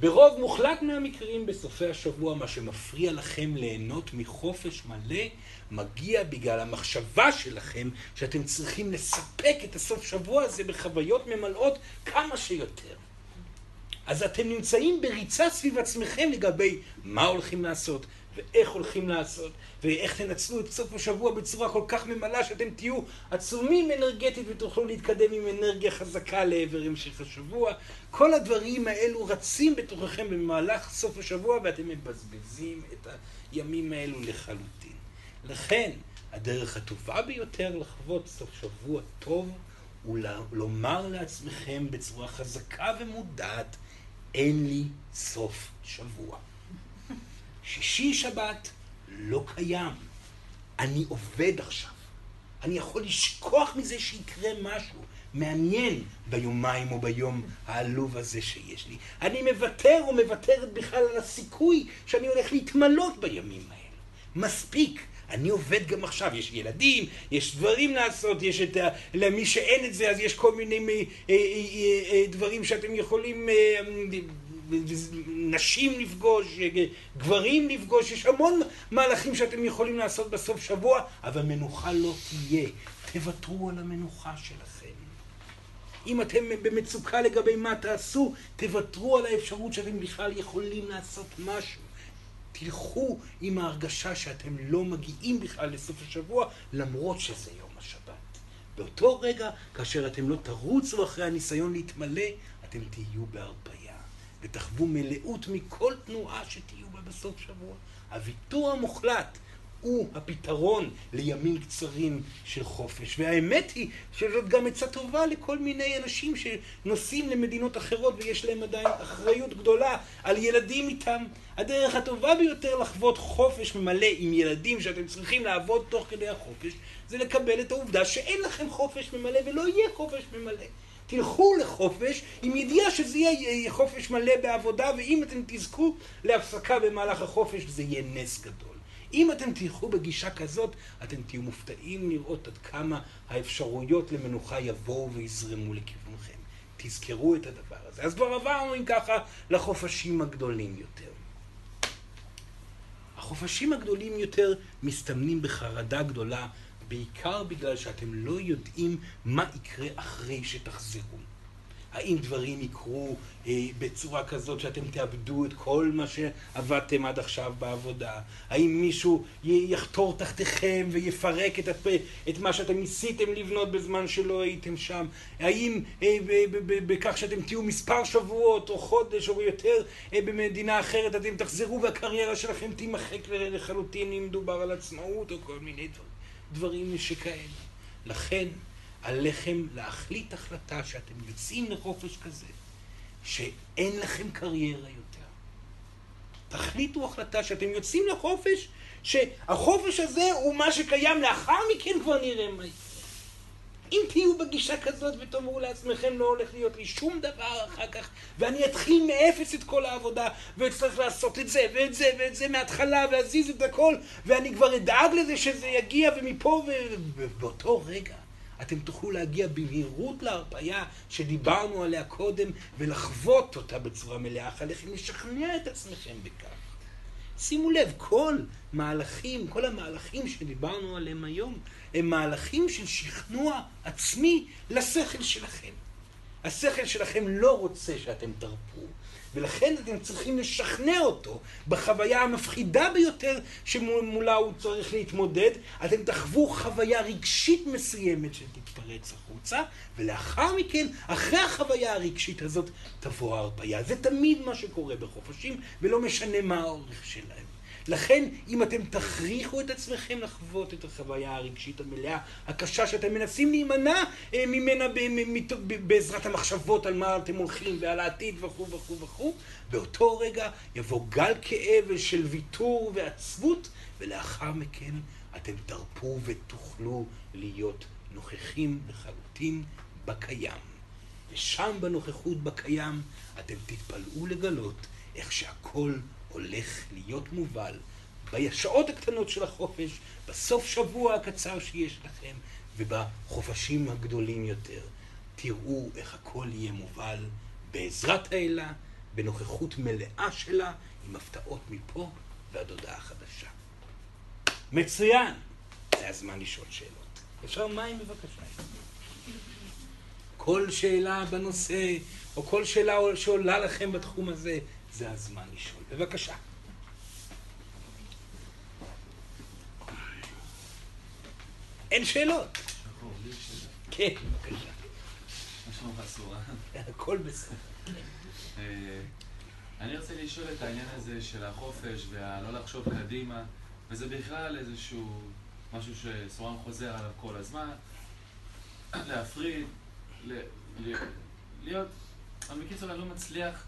Speaker 1: ברוב מוחלט מהמקרים בסופי השבוע, מה שמפריע לכם ליהנות מחופש מלא, מגיע בגלל המחשבה שלכם שאתם צריכים לספק את הסוף שבוע הזה בחוויות ממלאות כמה שיותר. אז אתם נמצאים בריצה סביב עצמכם לגבי מה הולכים לעשות, ואיך הולכים לעשות, ואיך תנצלו את סוף השבוע בצורה כל כך ממלאה שאתם תהיו עצומים אנרגטית ותוכלו להתקדם עם אנרגיה חזקה לעבר המשך השבוע. כל הדברים האלו רצים בתוככם במהלך סוף השבוע ואתם מבזבזים את הימים האלו לחלוטין. לכן, הדרך הטובה ביותר לחוות סוף שבוע טוב הוא לומר לעצמכם בצורה חזקה ומודעת, אין לי סוף שבוע. שישי שבת לא קיים. אני עובד עכשיו. אני יכול לשכוח מזה שיקרה משהו מעניין ביומיים או ביום העלוב הזה שיש לי. אני מוותר או מוותרת בכלל על הסיכוי שאני הולך להתמלות בימים האלה. מספיק. אני עובד גם עכשיו, יש ילדים, יש דברים לעשות, יש את ה... למי שאין את זה, אז יש כל מיני אה, אה, אה, דברים שאתם יכולים... נשים לפגוש, גברים לפגוש, יש המון מהלכים שאתם יכולים לעשות בסוף שבוע, אבל מנוחה לא תהיה. תוותרו על המנוחה שלכם. אם אתם במצוקה לגבי מה תעשו, תוותרו על האפשרות שאתם בכלל יכולים לעשות משהו. תלכו עם ההרגשה שאתם לא מגיעים בכלל לסוף השבוע, למרות שזה יום השבת. באותו רגע, כאשר אתם לא תרוצו אחרי הניסיון להתמלא, אתם תהיו בהרפאיה, ותחוו מלאות מכל תנועה שתהיו בה בסוף שבוע. הוויתור המוחלט הוא הפתרון לימים קצרים של חופש. והאמת היא שזאת גם עצה טובה לכל מיני אנשים שנוסעים למדינות אחרות ויש להם עדיין אחריות גדולה על ילדים איתם. הדרך הטובה ביותר לחוות חופש מלא עם ילדים שאתם צריכים לעבוד תוך כדי החופש, זה לקבל את העובדה שאין לכם חופש ממלא ולא יהיה חופש ממלא. תלכו לחופש עם ידיעה שזה יהיה חופש מלא בעבודה, ואם אתם תזכו להפסקה במהלך החופש זה יהיה נס גדול. אם אתם תלכו בגישה כזאת, אתם תהיו מופתעים לראות עד כמה האפשרויות למנוחה יבואו ויזרמו לכיוונכם. תזכרו את הדבר הזה. אז כבר עברנו, אם ככה, לחופשים הגדולים יותר. החופשים הגדולים יותר מסתמנים בחרדה גדולה, בעיקר בגלל שאתם לא יודעים מה יקרה אחרי שתחזרו. האם דברים יקרו אה, בצורה כזאת שאתם תאבדו את כל מה שעבדתם עד עכשיו בעבודה? האם מישהו יחתור תחתיכם ויפרק את, הפ... את מה שאתם ניסיתם לבנות בזמן שלא הייתם שם? האם אה, בכך שאתם תהיו מספר שבועות או חודש או יותר אה, במדינה אחרת אתם תחזרו והקריירה שלכם תימחק לחלוטין אם מדובר על עצמאות או כל מיני דברים, דברים שכאלה? לכן עליכם להחליט החלטה שאתם יוצאים לחופש כזה, שאין לכם קריירה יותר. תחליטו החלטה שאתם יוצאים לחופש, שהחופש הזה הוא מה שקיים, לאחר מכן כבר נראה מה יקרה. אם תהיו בגישה כזאת ותאמרו לעצמכם לא הולך להיות לי שום דבר אחר כך ואני אתחיל מאפס את כל העבודה ואצטרך לעשות את זה ואת זה ואת זה מההתחלה ואזיז את הכל ואני כבר אדאג לזה שזה יגיע ומפה ובאותו רגע אתם תוכלו להגיע במהירות להרפאיה שדיברנו עליה קודם ולחוות אותה בצורה מלאה. עליכם לשכנע את עצמכם בכך. שימו לב, כל מהלכים, כל המהלכים שדיברנו עליהם היום, הם מהלכים של שכנוע עצמי לשכל שלכם. השכל שלכם לא רוצה שאתם תרפו, ולכן אתם צריכים לשכנע אותו בחוויה המפחידה ביותר שמולה הוא צריך להתמודד. אתם תחוו חוויה רגשית מסוימת שתתפרץ החוצה, ולאחר מכן, אחרי החוויה הרגשית הזאת, תבוא ההרפאיה. זה תמיד מה שקורה בחופשים, ולא משנה מה האורך שלהם. לכן, אם אתם תכריחו את עצמכם לחוות את החוויה הרגשית המלאה, הקשה שאתם מנסים להימנע אה, ממנה בעזרת המחשבות על מה אתם הולכים ועל העתיד וכו' וכו' וכו', באותו רגע יבוא גל כאב של ויתור ועצבות, ולאחר מכן אתם תרפו ותוכלו להיות נוכחים לחלוטין בקיים. ושם בנוכחות בקיים אתם תתפלאו לגלות איך שהכל הולך להיות מובל בשעות הקטנות של החופש, בסוף שבוע הקצר שיש לכם ובחופשים הגדולים יותר. תראו איך הכל יהיה מובל בעזרת האלה, בנוכחות מלאה שלה, עם הפתעות מפה ועד הודעה חדשה. מצוין! זה הזמן לשאול שאלות. אפשר מים בבקשה? כל שאלה בנושא, או כל שאלה שעולה לכם בתחום הזה, זה הזמן לשאול. בבקשה. אין שאלות. כן, בבקשה. הכל בסדר.
Speaker 3: אה, אני רוצה לשאול את העניין הזה של החופש והלא לחשוב קדימה, וזה בכלל איזשהו משהו שסורן חוזר עליו כל הזמן, להפריד, להיות, אבל בקיצור אני לא מצליח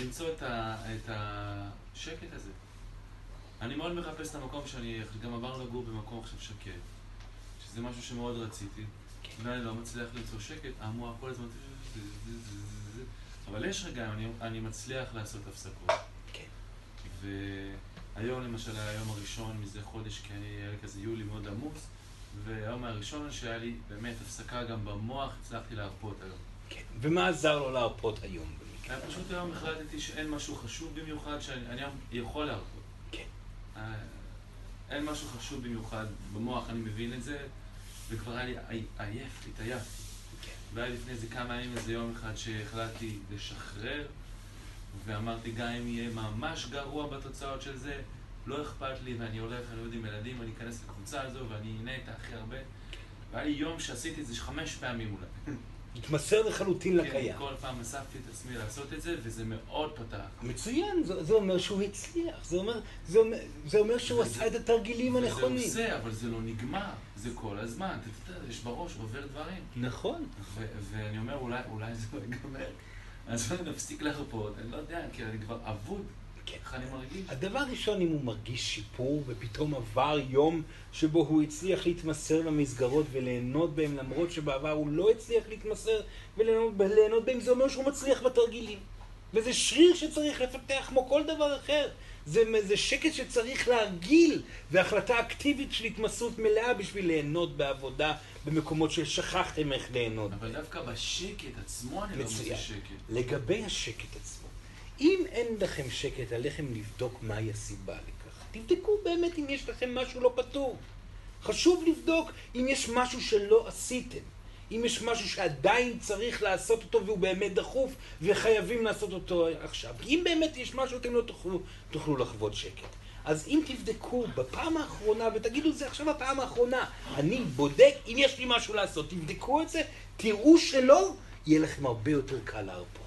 Speaker 3: למצוא את, ה, את השקט הזה. אני מאוד מחפש את המקום שאני, גם עברנו לגור במקום עכשיו שקט, שזה משהו שמאוד רציתי, ואני לא מצליח למצוא שקט, המוח כל הזמן... אבל יש רגעים, אני, אני מצליח לעשות הפסקות. והיום למשל היה היום הראשון מזה חודש, כי אני היה כזה יולי מאוד עמוס, והיום הראשון שהיה לי באמת הפסקה גם במוח, הצלחתי להרפות היום.
Speaker 1: כן, ומה עזר לו להרפות היום?
Speaker 3: פשוט היום החלטתי שאין משהו חשוב במיוחד שאני יכול להרפות.
Speaker 1: כן.
Speaker 3: אה, אין משהו חשוב במיוחד במוח, אני מבין את זה, וכבר היה לי עייף, התעייפתי. כן. והיה לפני איזה כמה ימים איזה יום אחד שהחלטתי לשחרר, ואמרתי גם אם יהיה ממש גרוע בתוצאות של זה, לא אכפת לי, ואני הולך, אני עובד עם ילדים, ואני אכנס לקבוצה הזו, ואני אהנה איתה הכי הרבה. והיה לי יום שעשיתי את זה חמש פעמים אולי.
Speaker 1: התמסר לחלוטין
Speaker 3: כן,
Speaker 1: לקיים.
Speaker 3: כל פעם אספתי את עצמי לעשות את זה, וזה מאוד פתח.
Speaker 1: מצוין, זה, זה אומר שהוא הצליח, זה אומר, זה אומר, זה אומר שהוא
Speaker 3: וזה-
Speaker 1: עשה את התרגילים הנכונים.
Speaker 3: וזה עושה, אבל זה לא נגמר. זה כל הזמן. אתה יודע, יש בראש, עובר דברים.
Speaker 1: נכון.
Speaker 3: ואני אומר, אולי, אולי זה לא ייגמר. אז אני נפסיק להרפות, אני לא יודע, כי אני כבר אבוד.
Speaker 1: כן.
Speaker 3: איך אני מרגיש?
Speaker 1: הדבר הראשון, אם הוא מרגיש שיפור, ופתאום עבר יום שבו הוא הצליח להתמסר למסגרות וליהנות בהם, למרות שבעבר הוא לא הצליח להתמסר וליהנות בהם, זה אומר שהוא מצליח בתרגילים. וזה שריר שצריך לפתח כמו כל דבר אחר. זה, זה שקט שצריך להרגיל, והחלטה אקטיבית של התמסרות מלאה בשביל ליהנות בעבודה במקומות ששכחתם איך ליהנות.
Speaker 3: אבל דווקא בשקט עצמו אני לא מוצא
Speaker 1: מצוין.
Speaker 3: שקט.
Speaker 1: לגבי השקט עצמו, אם אין לכם שקט, עליכם לבדוק מהי הסיבה לכך. תבדקו באמת אם יש לכם משהו לא פתור. חשוב לבדוק אם יש משהו שלא עשיתם. אם יש משהו שעדיין צריך לעשות אותו והוא באמת דחוף וחייבים לעשות אותו עכשיו. כי אם באמת יש משהו, אתם לא תוכלו, תוכלו לחוות שקט. אז אם תבדקו בפעם האחרונה, ותגידו זה עכשיו הפעם האחרונה, אני בודק אם יש לי משהו לעשות, תבדקו את זה, תראו שלא, יהיה לכם הרבה יותר קל להרפות.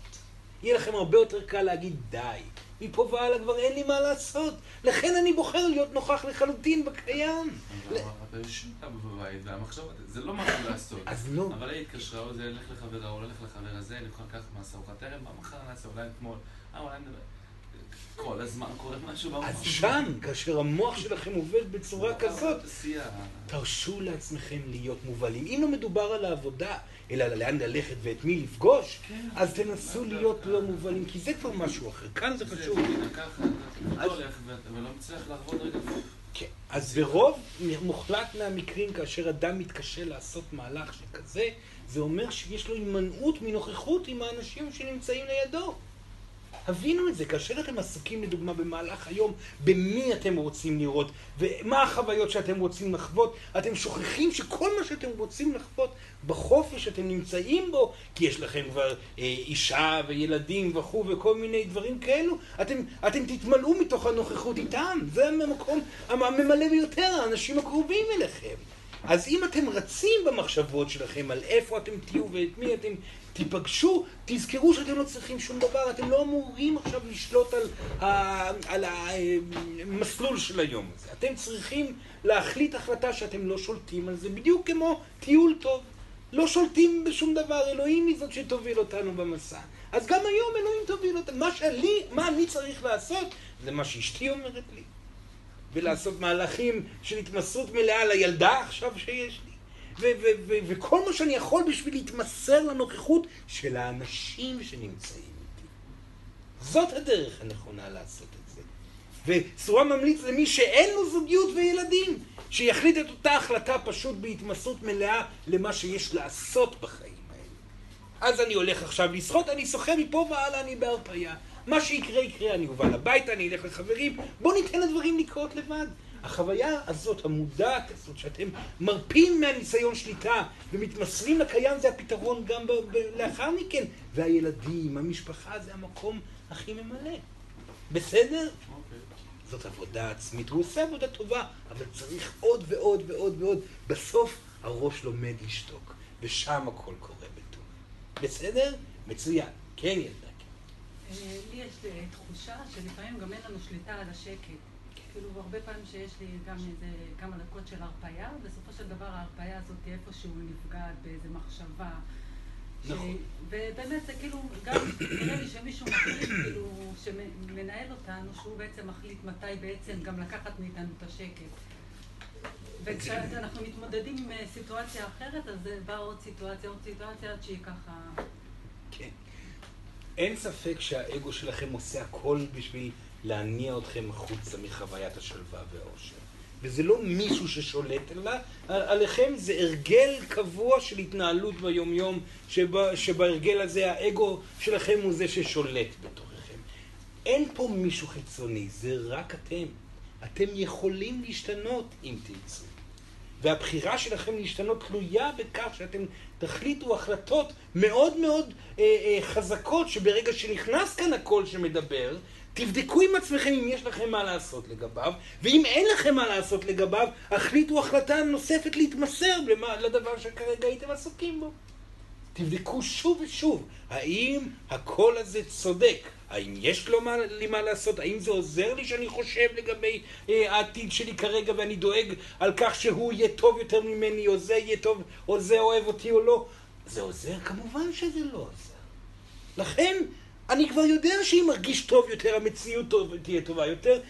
Speaker 1: יהיה לכם הרבה יותר קל להגיד די, מפה והלאה כבר אין לי מה לעשות. לכן אני בוחר להיות נוכח לחלוטין בקיים.
Speaker 3: אבל אבל יושבים איתה בבית, והמחשבות, זה לא משהו לעשות.
Speaker 1: אז לא.
Speaker 3: אבל היא התקשרה, או זה ילך לחברה, או הולך לחבר הזה, נוכל לקחת מעשה ארוחת ערב, מה מחר נעשה, אולי אתמול, אה, אולי נדבר. כל הזמן קורה משהו במוח.
Speaker 1: אז שם, כאשר המוח שלכם עובד בצורה כזאת. תרשו לעצמכם להיות מובלים. אם לא מדובר על העבודה, אלא על לאן ללכת ואת מי לפגוש, אז תנסו להיות לא מובלים, כי זה כבר משהו אחר. כאן זה חשוב.
Speaker 3: זה ככה, אתה הולך, ואתה- ולא מצליח לעבוד רגע.
Speaker 1: כן. אז ברוב מוחלט מהמקרים, כאשר אדם מתקשה לעשות מהלך שכזה, זה אומר שיש לו הימנעות מנוכחות עם האנשים שנמצאים לידו. הבינו את זה, כאשר אתם עסוקים לדוגמה במהלך היום, במי אתם רוצים לראות, ומה החוויות שאתם רוצים לחוות, אתם שוכחים שכל מה שאתם רוצים לחוות בחופש שאתם נמצאים בו, כי יש לכם כבר אה, אישה וילדים וכו' וכל מיני דברים כאלו, אתם, אתם תתמלאו מתוך הנוכחות איתם, זה המקום הממלא ביותר, האנשים הקרובים אליכם. אז אם אתם רצים במחשבות שלכם על איפה אתם תהיו ואת מי אתם תיפגשו, תזכרו שאתם לא צריכים שום דבר, אתם לא אמורים עכשיו לשלוט על, על המסלול של היום הזה. אתם צריכים להחליט החלטה שאתם לא שולטים על זה, בדיוק כמו טיול טוב. לא שולטים בשום דבר, אלוהים היא זאת שתוביל אותנו במסע. אז גם היום אלוהים תוביל אותנו. מה שלי, מה אני צריך לעשות, זה מה שאשתי אומרת לי. ולעשות מהלכים של התמסרות מלאה לילדה עכשיו שיש לי. וכל מה שאני יכול בשביל להתמסר לנוכחות של האנשים שנמצאים איתי. זאת הדרך הנכונה לעשות את זה. וסורה ממליץ למי שאין לו זוגיות וילדים, שיחליט את אותה החלטה פשוט בהתמסרות מלאה למה שיש לעשות בחיים האלה. אז אני הולך עכשיו לשחות, אני שוחה מפה והלאה, אני בהרפאיה. מה שיקרה יקרה, אני אובל הביתה, אני אלך לחברים, בואו ניתן לדברים לקרות לבד. החוויה הזאת, המודעת הזאת, שאתם מרפים מהניסיון שליטה ומתמסרים לקיים, זה הפתרון גם ב- ב- לאחר מכן. והילדים, המשפחה, זה המקום הכי ממלא. בסדר?
Speaker 3: אוקיי.
Speaker 1: זאת עבודה עצמית. הוא עושה עבודה טובה, אבל צריך עוד ועוד ועוד ועוד. בסוף הראש לומד לשתוק, ושם הכל קורה בטוב. בסדר? מצוין. כן, ילדה.
Speaker 7: אה, לי יש אה, תחושה שלפעמים גם אין לנו שליטה על השקט. כאילו, הרבה פעמים שיש לי גם איזה כמה דקות של הרפאיה, בסופו של דבר ההרפאיה הזאת היא איפשהו נפגעת באיזה מחשבה.
Speaker 1: נכון.
Speaker 7: ובאמת זה כאילו, גם נראה לי שמישהו מחליט, כאילו, שמנהל אותנו, שהוא בעצם מחליט מתי בעצם גם לקחת מאיתנו את השקט. וכשאנחנו מתמודדים עם אה, סיטואציה אחרת, אז באה עוד סיטואציה, עוד סיטואציה, עד שהיא ככה...
Speaker 1: כן. אין ספק שהאגו שלכם עושה הכל בשביל להניע אתכם החוצה מחוויית השלווה והאושר. וזה לא מישהו ששולט עלה, עליכם, זה הרגל קבוע של התנהלות ביומיום, שבה, שבהרגל הזה האגו שלכם הוא זה ששולט בתוככם. אין פה מישהו חיצוני, זה רק אתם. אתם יכולים להשתנות אם תרצו. והבחירה שלכם להשתנות תלויה בכך שאתם תחליטו החלטות מאוד מאוד אה, אה, חזקות, שברגע שנכנס כאן הקול שמדבר, תבדקו עם עצמכם אם יש לכם מה לעשות לגביו, ואם אין לכם מה לעשות לגביו, החליטו החלטה נוספת להתמסר למה- לדבר שכרגע הייתם עסוקים בו. תבדקו שוב ושוב, האם הקול הזה צודק? האם יש לו מה, לי מה לעשות? האם זה עוזר לי שאני חושב לגבי אה, העתיד שלי כרגע ואני דואג על כך שהוא יהיה טוב יותר ממני, או זה יהיה טוב, או זה אוהב אותי או לא? זה עוזר? כמובן שזה לא עוזר. לכן, אני כבר יודע שאם מרגיש טוב יותר, המציאות טוב, תהיה טובה יותר.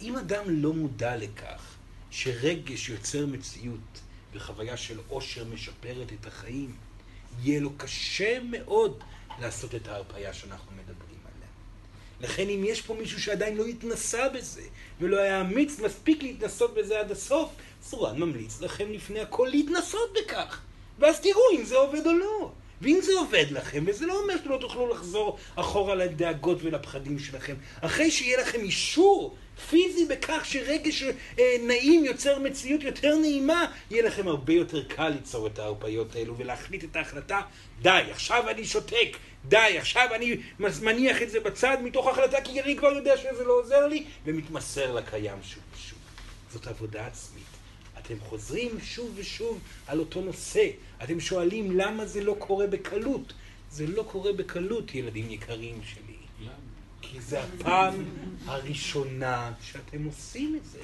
Speaker 1: אם אדם לא מודע לכך שרגש יוצר מציאות וחוויה של עושר משפרת את החיים, יהיה לו קשה מאוד לעשות את ההרפאיה שאנחנו מדברים עליה. לכן אם יש פה מישהו שעדיין לא התנסה בזה, ולא היה אמיץ מספיק להתנסות בזה עד הסוף, סורן ממליץ לכם לפני הכל להתנסות בכך. ואז תראו אם זה עובד או לא. ואם זה עובד לכם, וזה לא אומר שלא תוכלו לחזור אחורה לדאגות ולפחדים שלכם, אחרי שיהיה לכם אישור פיזי בכך שרגש אה, נעים יוצר מציאות יותר נעימה, יהיה לכם הרבה יותר קל ליצור את ההרפאיות האלו ולהחליט את ההחלטה, די, עכשיו אני שותק, די, עכשיו אני מניח את זה בצד מתוך החלטה כי אני כבר יודע שזה לא עוזר לי, ומתמסר לקיים שוב ושוב. זאת עבודה עצמית. אתם חוזרים שוב ושוב על אותו נושא. אתם שואלים למה זה לא קורה בקלות. זה לא קורה בקלות, ילדים יקרים שלי.
Speaker 3: למה?
Speaker 1: כי זה הפעם הראשונה שאתם עושים את זה.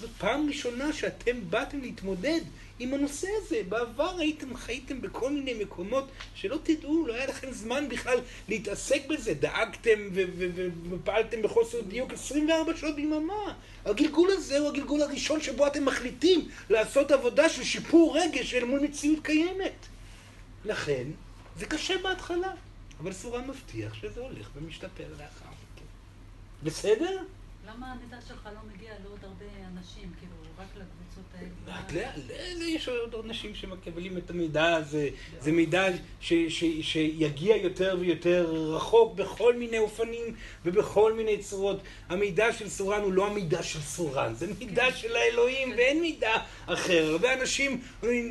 Speaker 1: זאת פעם ראשונה שאתם באתם להתמודד עם הנושא הזה. בעבר הייתם חייתם בכל מיני מקומות שלא תדעו, לא היה לכם זמן בכלל להתעסק בזה. דאגתם ופעלתם בחוסר דיוק 24 שעות ביממה. הגלגול הזה הוא הגלגול הראשון שבו אתם מחליטים לעשות עבודה של שיפור רגש אל מול מציאות קיימת. לכן, זה קשה בהתחלה, אבל סורן מבטיח שזה הולך ומשתפר לאחר מכן. בסדר?
Speaker 7: למה המידע שלך לא מגיע לעוד הרבה אנשים, כאילו, רק לקבוצות האלה?
Speaker 1: יש עוד אנשים שמקבלים את המידע הזה, זה מידע ש, ש, שיגיע יותר ויותר רחוק בכל מיני אופנים ובכל מיני צורות. המידע של סורן הוא לא המידע של סורן, זה מידע של האלוהים ואין מידע אחר. הרבה אנשים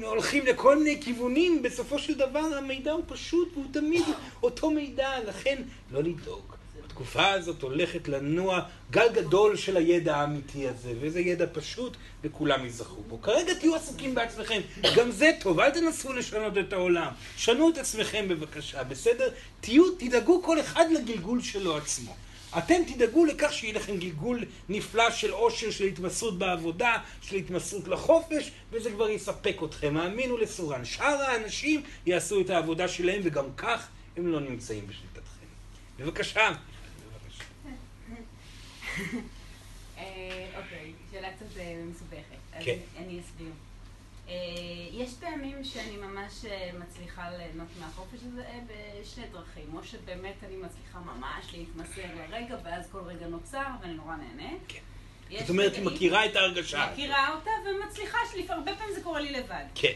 Speaker 1: הולכים לכל מיני כיוונים, בסופו של דבר המידע הוא פשוט והוא תמיד אותו מידע, לכן לא לדאוג. התקופה הזאת הולכת לנוע גל גדול של הידע האמיתי הזה, וזה ידע פשוט, וכולם ייזכרו בו. כרגע תהיו עסוקים בעצמכם, גם זה טוב, אל תנסו לשנות את העולם. שנו את עצמכם בבקשה, בסדר? תהיו, תדאגו כל אחד לגלגול שלו עצמו. אתם תדאגו לכך שיהיה לכם גלגול נפלא של עושר, של התמסרות בעבודה, של התמסרות לחופש, וזה כבר יספק אתכם. האמינו לסורן. שאר האנשים יעשו את העבודה שלהם, וגם כך הם לא נמצאים בשליטתכם. בבקשה.
Speaker 8: אה, אוקיי, שאלה קצת אה, מסובכת. אז
Speaker 1: כן.
Speaker 8: אני אסביר. אה, יש פעמים שאני ממש מצליחה ליהנות מהחופש הזה בשני דרכים. או שבאמת אני מצליחה ממש להתמסר לרגע, ואז כל רגע נוצר, ואני נורא נהנית.
Speaker 1: כן. זאת אומרת, היא מכירה את ההרגשה.
Speaker 8: מכירה אותה ומצליחה, הרבה פעמים זה קורה לי לבד.
Speaker 1: כן.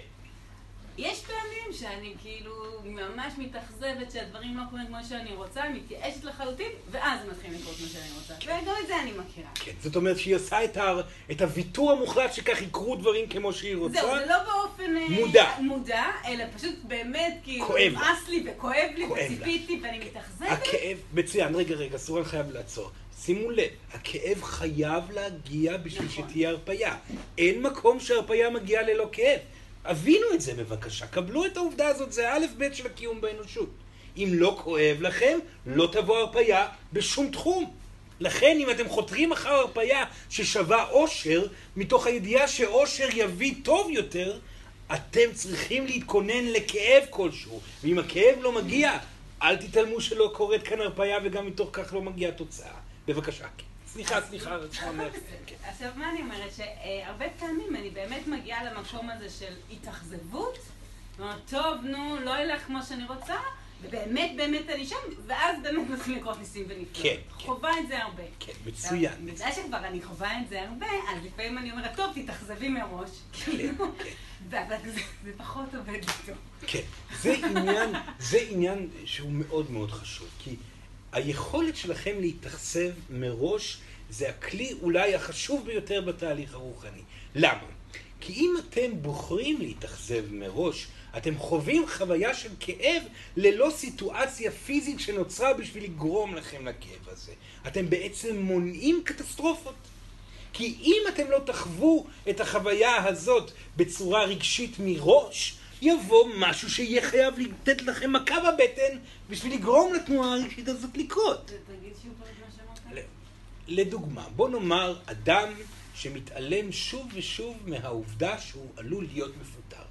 Speaker 8: יש פעמים שאני כאילו ממש מתאכזבת שהדברים לא קורים כמו שאני רוצה, מתייאשת לחלוטין, ואז מתחילים לקרות כמו שאני רוצה. וגם את זה אני מכירה.
Speaker 1: כן. זאת אומרת שהיא עושה את, ה... את הוויתור המוחלט שכך יקרו דברים כמו שהיא רוצה.
Speaker 8: זהו, זה לא באופן אה,
Speaker 1: מודע.
Speaker 8: מודע, אלא פשוט באמת כאילו. נמאס לי וכואב לי. וציפיתי ואני מתאכזבת.
Speaker 1: הכאב, מצוין, רגע, רגע, סורן חייב לעצור. שימו לב, הכאב חייב להגיע בשביל
Speaker 8: נכון.
Speaker 1: שתהיה הרפאיה. אין מקום שהרפאיה מגיעה ללא כאב. הבינו את זה בבקשה, קבלו את העובדה הזאת, זה האלף בית של הקיום באנושות. אם לא כואב לכם, לא תבוא הרפאיה בשום תחום. לכן אם אתם חותרים אחר הרפאיה ששווה אושר, מתוך הידיעה שאושר יביא טוב יותר, אתם צריכים להתכונן לכאב כלשהו. ואם הכאב לא מגיע, אל תתעלמו שלא קורית כאן הרפאיה וגם מתוך כך לא מגיעה תוצאה. בבקשה. כן. סליחה, סליחה. כן.
Speaker 8: עכשיו, מה אני אומרת? שהרבה פעמים אני באמת מגיעה למקום הזה של התאכזבות. אומרת, טוב, נו, לא ילך כמו שאני רוצה, ובאמת באמת אני שם, ואז באמת מתחילים לקרות ניסים ונפלאות.
Speaker 1: כן, כן.
Speaker 8: חווה את זה הרבה.
Speaker 1: כן, מצוין.
Speaker 8: בגלל שכבר אני חווה את זה הרבה, אז לפעמים אני אומרת, טוב, תתאכזבי מראש. כאילו, אבל זה- פחות עובד איתו.
Speaker 1: כן, זה עניין, זה עניין שהוא מאוד מאוד חשוב, כי היכולת שלכם להתאכזב מראש זה הכלי אולי החשוב ביותר בתהליך הרוחני. למה? כי אם אתם בוחרים להתאכזב מראש, אתם חווים חוויה של כאב ללא סיטואציה פיזית שנוצרה בשביל לגרום לכם לכאב הזה. אתם בעצם מונעים קטסטרופות. כי אם אתם לא תחוו את החוויה הזאת בצורה רגשית מראש, יבוא משהו שיהיה חייב לתת לכם מכה בבטן בשביל לגרום לתנועה הרגשית הזאת לקרות. לדוגמה, בוא נאמר אדם שמתעלם שוב ושוב מהעובדה שהוא עלול להיות מפוטר.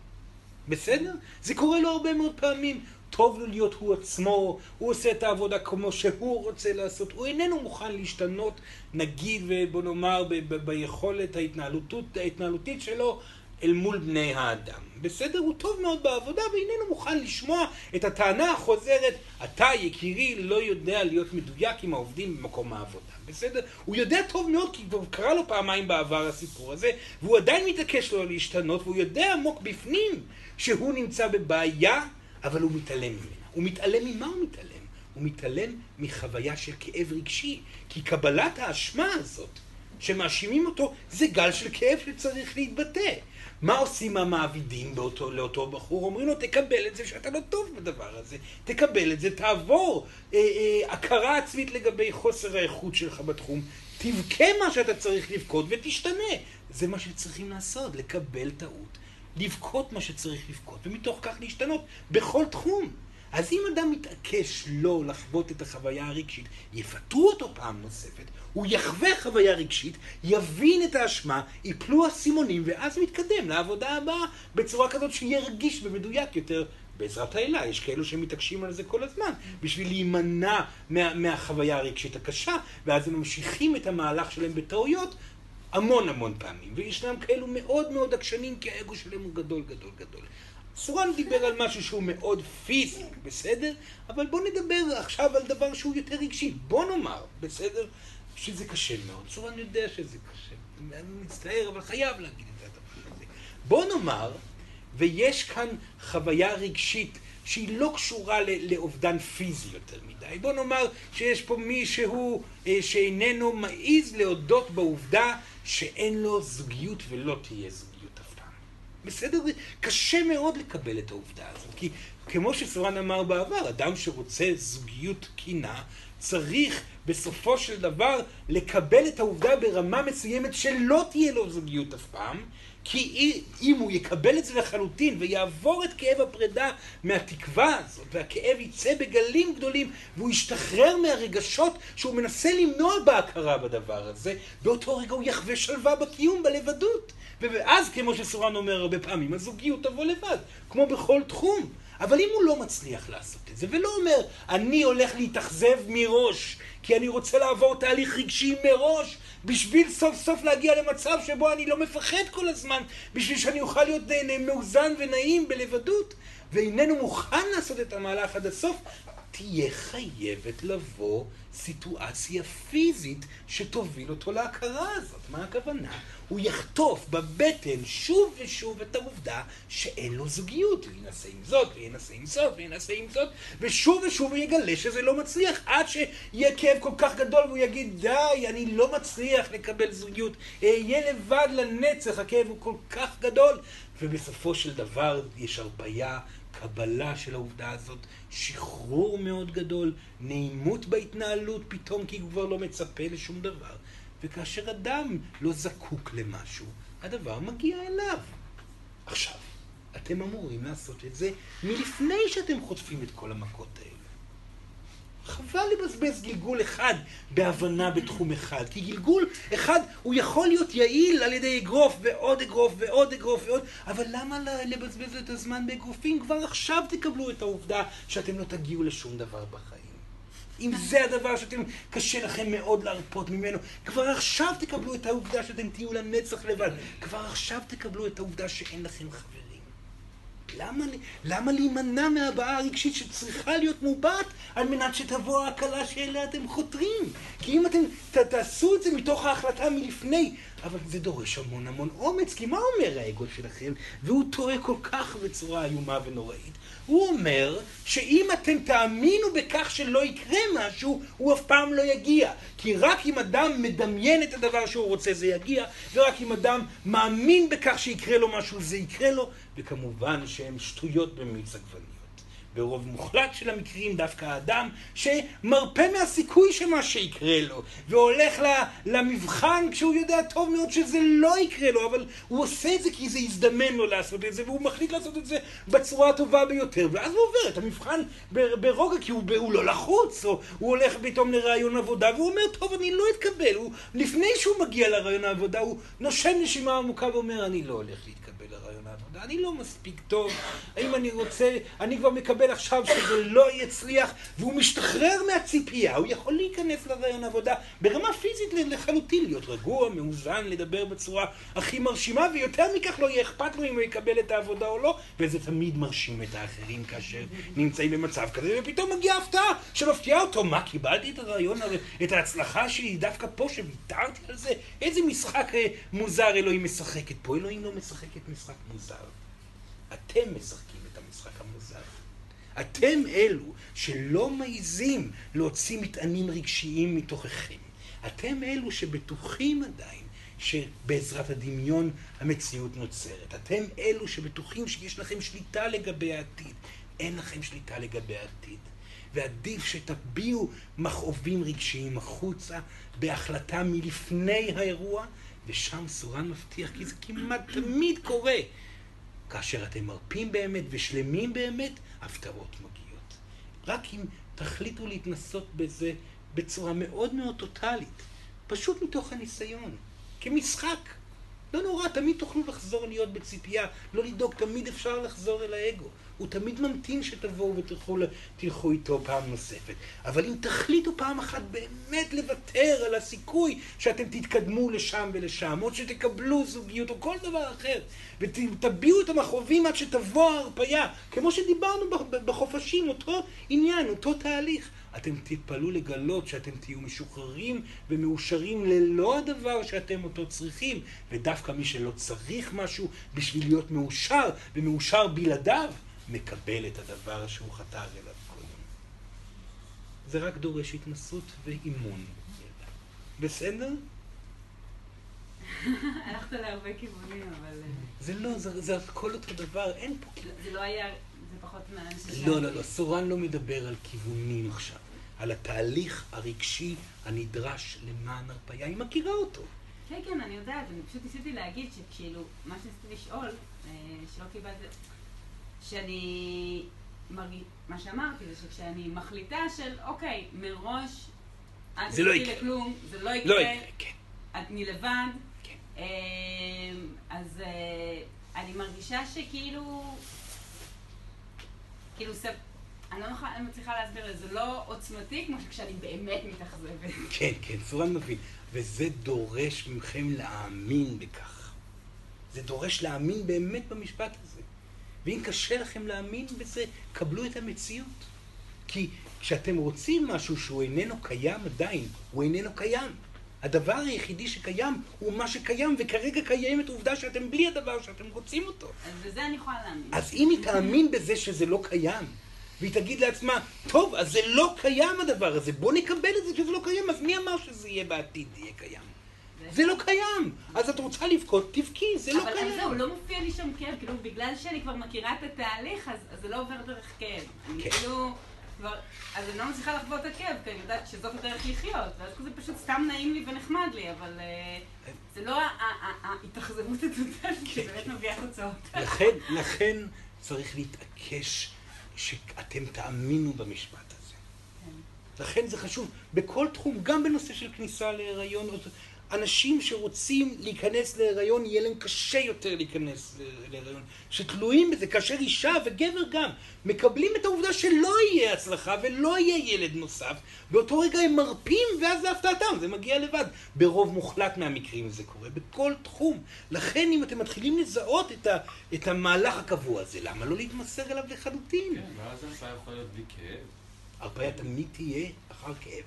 Speaker 1: בסדר? זה קורה לו הרבה מאוד פעמים. טוב לו להיות הוא עצמו, הוא עושה את העבודה כמו שהוא רוצה לעשות, הוא איננו מוכן להשתנות, נגיד, בוא נאמר, ב- ב- ביכולת ההתנהלותית שלו אל מול בני האדם. בסדר? הוא טוב מאוד בעבודה ואיננו מוכן לשמוע את הטענה החוזרת, אתה יקירי לא יודע להיות מדויק עם העובדים במקום העבודה. בסדר? הוא יודע טוב מאוד כי כבר קרה לו פעמיים בעבר הסיפור הזה, והוא עדיין מתעקש לא להשתנות, והוא יודע עמוק בפנים שהוא נמצא בבעיה, אבל הוא מתעלם ממנה. הוא מתעלם ממה הוא מתעלם? הוא מתעלם מחוויה של כאב רגשי, כי קבלת האשמה הזאת שמאשימים אותו, זה גל של כאב שצריך להתבטא. מה עושים המעבידים באותו, לאותו בחור? אומרים לו, תקבל את זה שאתה לא טוב בדבר הזה. תקבל את זה, תעבור אה, אה, הכרה עצמית לגבי חוסר האיכות שלך בתחום. תבכה מה שאתה צריך לבכות ותשתנה. זה מה שצריכים לעשות, לקבל טעות. לבכות מה שצריך לבכות, ומתוך כך להשתנות בכל תחום. אז אם אדם מתעקש לא לחוות את החוויה הרגשית, יפטרו אותו פעם נוספת, הוא יחווה חוויה רגשית, יבין את האשמה, יפלו האסימונים, ואז הוא יתקדם לעבודה הבאה בצורה כזאת שיהיה רגיש ומדויק יותר בעזרת האלה. יש כאלו שמתעקשים על זה כל הזמן, בשביל להימנע מה, מהחוויה הרגשית הקשה, ואז הם ממשיכים את המהלך שלהם בטעויות המון המון פעמים. וישנם כאלו מאוד מאוד עקשנים, כי האגו שלהם הוא גדול גדול גדול. סורן דיבר על משהו שהוא מאוד פיזי, בסדר? אבל בוא נדבר עכשיו על דבר שהוא יותר רגשי. בוא נאמר, בסדר? שזה קשה מאוד. סורן יודע שזה קשה. אני מצטער, אבל חייב להגיד את הדבר הזה. בוא נאמר, ויש כאן חוויה רגשית שהיא לא קשורה לאובדן פיזי יותר מדי. בוא נאמר שיש פה מישהו אה, שאיננו מעז להודות בעובדה שאין לו זוגיות ולא תהיה זוגיות אף פעם. בסדר? קשה מאוד לקבל את העובדה הזאת, כי כמו שסורן אמר בעבר, אדם שרוצה זוגיות תקינה, צריך בסופו של דבר לקבל את העובדה ברמה מסוימת שלא תהיה לו זוגיות אף פעם, כי אם הוא יקבל את זה לחלוטין ויעבור את כאב הפרידה מהתקווה הזאת, והכאב יצא בגלים גדולים, והוא ישתחרר מהרגשות שהוא מנסה למנוע בהכרה בדבר הזה, באותו רגע הוא יחווה שלווה בקיום, בלבדות. ואז, כמו שסורן אומר הרבה פעמים, הזוגיות תבוא לבד, כמו בכל תחום. אבל אם הוא לא מצליח לעשות את זה, ולא אומר, אני הולך להתאכזב מראש, כי אני רוצה לעבור תהליך רגשי מראש, בשביל סוף סוף להגיע למצב שבו אני לא מפחד כל הזמן, בשביל שאני אוכל להיות מאוזן ונעים בלבדות, ואיננו מוכן לעשות את המהלך עד הסוף, תהיה חייבת לבוא סיטואציה פיזית שתוביל אותו להכרה הזאת. מה הכוונה? הוא יחטוף בבטן שוב ושוב את העובדה שאין לו זוגיות. הוא ינסה עם זאת, וינסה עם זאת, וינסה עם זאת, ושוב ושוב הוא יגלה שזה לא מצליח, עד שיהיה כאב כל כך גדול והוא יגיד, די, אני לא מצליח לקבל זוגיות, אהיה לבד לנצח, הכאב הוא כל כך גדול. ובסופו של דבר יש הרפאיה. קבלה של העובדה הזאת, שחרור מאוד גדול, נעימות בהתנהלות פתאום כי הוא כבר לא מצפה לשום דבר. וכאשר אדם לא זקוק למשהו, הדבר מגיע אליו. עכשיו, אתם אמורים לעשות את זה מלפני שאתם חוטפים את כל המכות האלה. חבל לבזבז גלגול אחד בהבנה בתחום אחד, כי גלגול אחד הוא יכול להיות יעיל על ידי אגרוף ועוד אגרוף ועוד אגרוף ועוד, אבל למה לבזבז את הזמן באגרופים? כבר עכשיו תקבלו את העובדה שאתם לא תגיעו לשום דבר בחיים. אם זה הדבר שאתם, קשה לכם מאוד להרפות ממנו, כבר עכשיו תקבלו את העובדה שאתם תהיו לנצח לבד. כבר עכשיו תקבלו את העובדה שאין לכם חברים. למה, למה להימנע מהבעה הרגשית שצריכה להיות מובעת על מנת שתבוא ההקלה שאליה אתם חותרים? כי אם אתם ת, תעשו את זה מתוך ההחלטה מלפני, אבל זה דורש המון המון אומץ, כי מה אומר האגו שלכם? והוא טועה כל כך בצורה איומה ונוראית. הוא אומר שאם אתם תאמינו בכך שלא יקרה משהו, הוא אף פעם לא יגיע. כי רק אם אדם מדמיין את הדבר שהוא רוצה זה יגיע, ורק אם אדם מאמין בכך שיקרה לו משהו זה יקרה לו, וכמובן שהן שטויות במיץ עגבניות. ברוב מוחלט של המקרים דווקא האדם שמרפה מהסיכוי שמה שיקרה לו והולך למבחן כשהוא יודע טוב מאוד שזה לא יקרה לו אבל הוא עושה את זה כי זה הזדמן לו לעשות את זה והוא מחליט לעשות את זה בצורה הטובה ביותר. ואז הוא עובר את המבחן ברוגע כי הוא, הוא לא לחוץ או הוא הולך פתאום לרעיון עבודה והוא אומר טוב אני לא אתקבל. הוא, לפני שהוא מגיע לרעיון העבודה הוא נושם נשימה עמוקה ואומר אני לא הולך להתקבל לרעיון העבודה, אני לא מספיק טוב, האם אני רוצה, אני כבר מקבל עכשיו שזה לא יצליח, והוא משתחרר מהציפייה, הוא יכול להיכנס לרעיון העבודה. ברמה פיזית לחלוטין, להיות רגוע, מאוזן, לדבר בצורה הכי מרשימה, ויותר מכך לא יהיה אכפת לו אם הוא יקבל את העבודה או לא, וזה תמיד מרשים את האחרים כאשר נמצאים במצב כזה, ופתאום מגיעה הפתעה שמפתיעה אותו, מה, קיבלתי את הרעיון, את ההצלחה שלי דווקא פה, שוויתרתי על זה? איזה משחק אה, מוזר אלוהים משחקת פה, אלוהים לא משחקת משחק מוזר. אתם משחקים את המשחק המוזר. אתם אלו שלא מעיזים להוציא מטענים רגשיים מתוככם. אתם אלו שבטוחים עדיין שבעזרת הדמיון המציאות נוצרת. אתם אלו שבטוחים שיש לכם שליטה לגבי העתיד. אין לכם שליטה לגבי העתיד. ועדיף שתביעו מכאובים רגשיים החוצה בהחלטה מלפני האירוע, ושם סורן מבטיח, כי זה כמעט תמיד קורה. כאשר אתם מרפים באמת ושלמים באמת, הפתעות מגיעות. רק אם תחליטו להתנסות בזה בצורה מאוד מאוד טוטאלית, פשוט מתוך הניסיון, כמשחק. לא נורא, תמיד תוכלו לחזור להיות בציפייה, לא לדאוג, תמיד אפשר לחזור אל האגו. הוא תמיד ממתין שתבואו ותלכו איתו פעם נוספת. אבל אם תחליטו פעם אחת באמת לוותר על הסיכוי שאתם תתקדמו לשם ולשם, או שתקבלו זוגיות או כל דבר אחר, ותביעו את המכאובים עד שתבוא ההרפאיה, כמו שדיברנו בחופשים, אותו עניין, אותו תהליך. אתם תתפלאו לגלות שאתם תהיו משוחררים ומאושרים ללא הדבר שאתם אותו צריכים, ודווקא מי שלא צריך משהו בשביל להיות מאושר, ומאושר בלעדיו, מקבל את הדבר שהוא חתר אליו קודם. זה רק דורש התנסות ואימון. בסדר?
Speaker 8: הלכת להרבה כיוונים, אבל... אה,
Speaker 1: זה לא, זה, זה הכל אותו דבר, אין פה...
Speaker 8: זה לא היה, זה פחות מהאנשים...
Speaker 1: לא, לא, לא, סורן לא מדבר על כיוונים עכשיו, על התהליך הרגשי הנדרש למען הרפאיה, היא מכירה אותו.
Speaker 8: כן, כן, אני יודעת, אני פשוט ניסיתי להגיד שכאילו, מה שניסיתי לשאול, אה, שלא קיבלת... שאני מרגיש, מה שאמרתי זה שכשאני מחליטה של אוקיי, מראש אל
Speaker 1: זה לא יקרה.
Speaker 8: לכלום, זה לא
Speaker 1: לא
Speaker 8: יקרה,
Speaker 1: יקרה, כן.
Speaker 8: אני לבד,
Speaker 1: כן.
Speaker 8: אמ, אז אה, אני מרגישה שכאילו, כאילו, סב- אני לא מצליחה להסביר את זה, זה לא עוצמתי כמו שכשאני באמת מתאכזבת.
Speaker 1: כן, כן, סורן מבין. וזה דורש מכם להאמין בכך. זה דורש להאמין באמת במשפט הזה. ואם קשה לכם להאמין בזה, קבלו את המציאות. כי כשאתם רוצים משהו שהוא איננו קיים עדיין, הוא איננו קיים. הדבר היחידי שקיים הוא מה שקיים, וכרגע קיימת עובדה שאתם בלי הדבר שאתם רוצים אותו.
Speaker 8: אז בזה אני יכולה להאמין.
Speaker 1: אז אם היא תאמין בזה שזה לא קיים, והיא תגיד לעצמה, טוב, אז זה לא קיים הדבר הזה, בוא נקבל את זה שזה לא קיים, אז מי אמר שזה יהיה בעתיד, יהיה קיים? זה לא קיים. אז את רוצה לבכות, תבכי, זה לא
Speaker 8: אבל
Speaker 1: קיים.
Speaker 8: אז זהו, לא מופיע לי שם כאב, כאילו בגלל שאני כבר מכירה את התהליך, אז, זה לא עובר דרך כאב. אני
Speaker 1: כן.
Speaker 8: כאילו, כבר, אז אני לא מצליחה לחוות את הכאב, כי אני יודעת שזאת הדרך לחיות, ואז כזה פשוט סתם נעים לי ונחמד לי, אבל אה, זה לא ה- ה- ה- ההתאכזבות הטוטלית שבאמת מביאה תוצאות.
Speaker 1: לכן, לכן צריך להתעקש שאתם תאמינו במשפט הזה. לכן זה חשוב בכל תחום, גם בנושא של כניסה להיריון. אנשים שרוצים להיכנס להיריון, יהיה להם קשה יותר להיכנס להיריון. שתלויים בזה, כאשר אישה וגבר גם מקבלים את העובדה שלא יהיה הצלחה ולא יהיה ילד נוסף, באותו רגע הם מרפים ואז להפתעתם, זה מגיע לבד. ברוב מוחלט מהמקרים זה קורה, בכל תחום. לכן אם אתם מתחילים לזהות את, ה, את המהלך הקבוע הזה, למה לא להתמסר אליו לחלוטין?
Speaker 3: כן, ואז ההרפאה יכולה להיות בלי כאב.
Speaker 1: הרפאיה תמיד תהיה אחר כאב.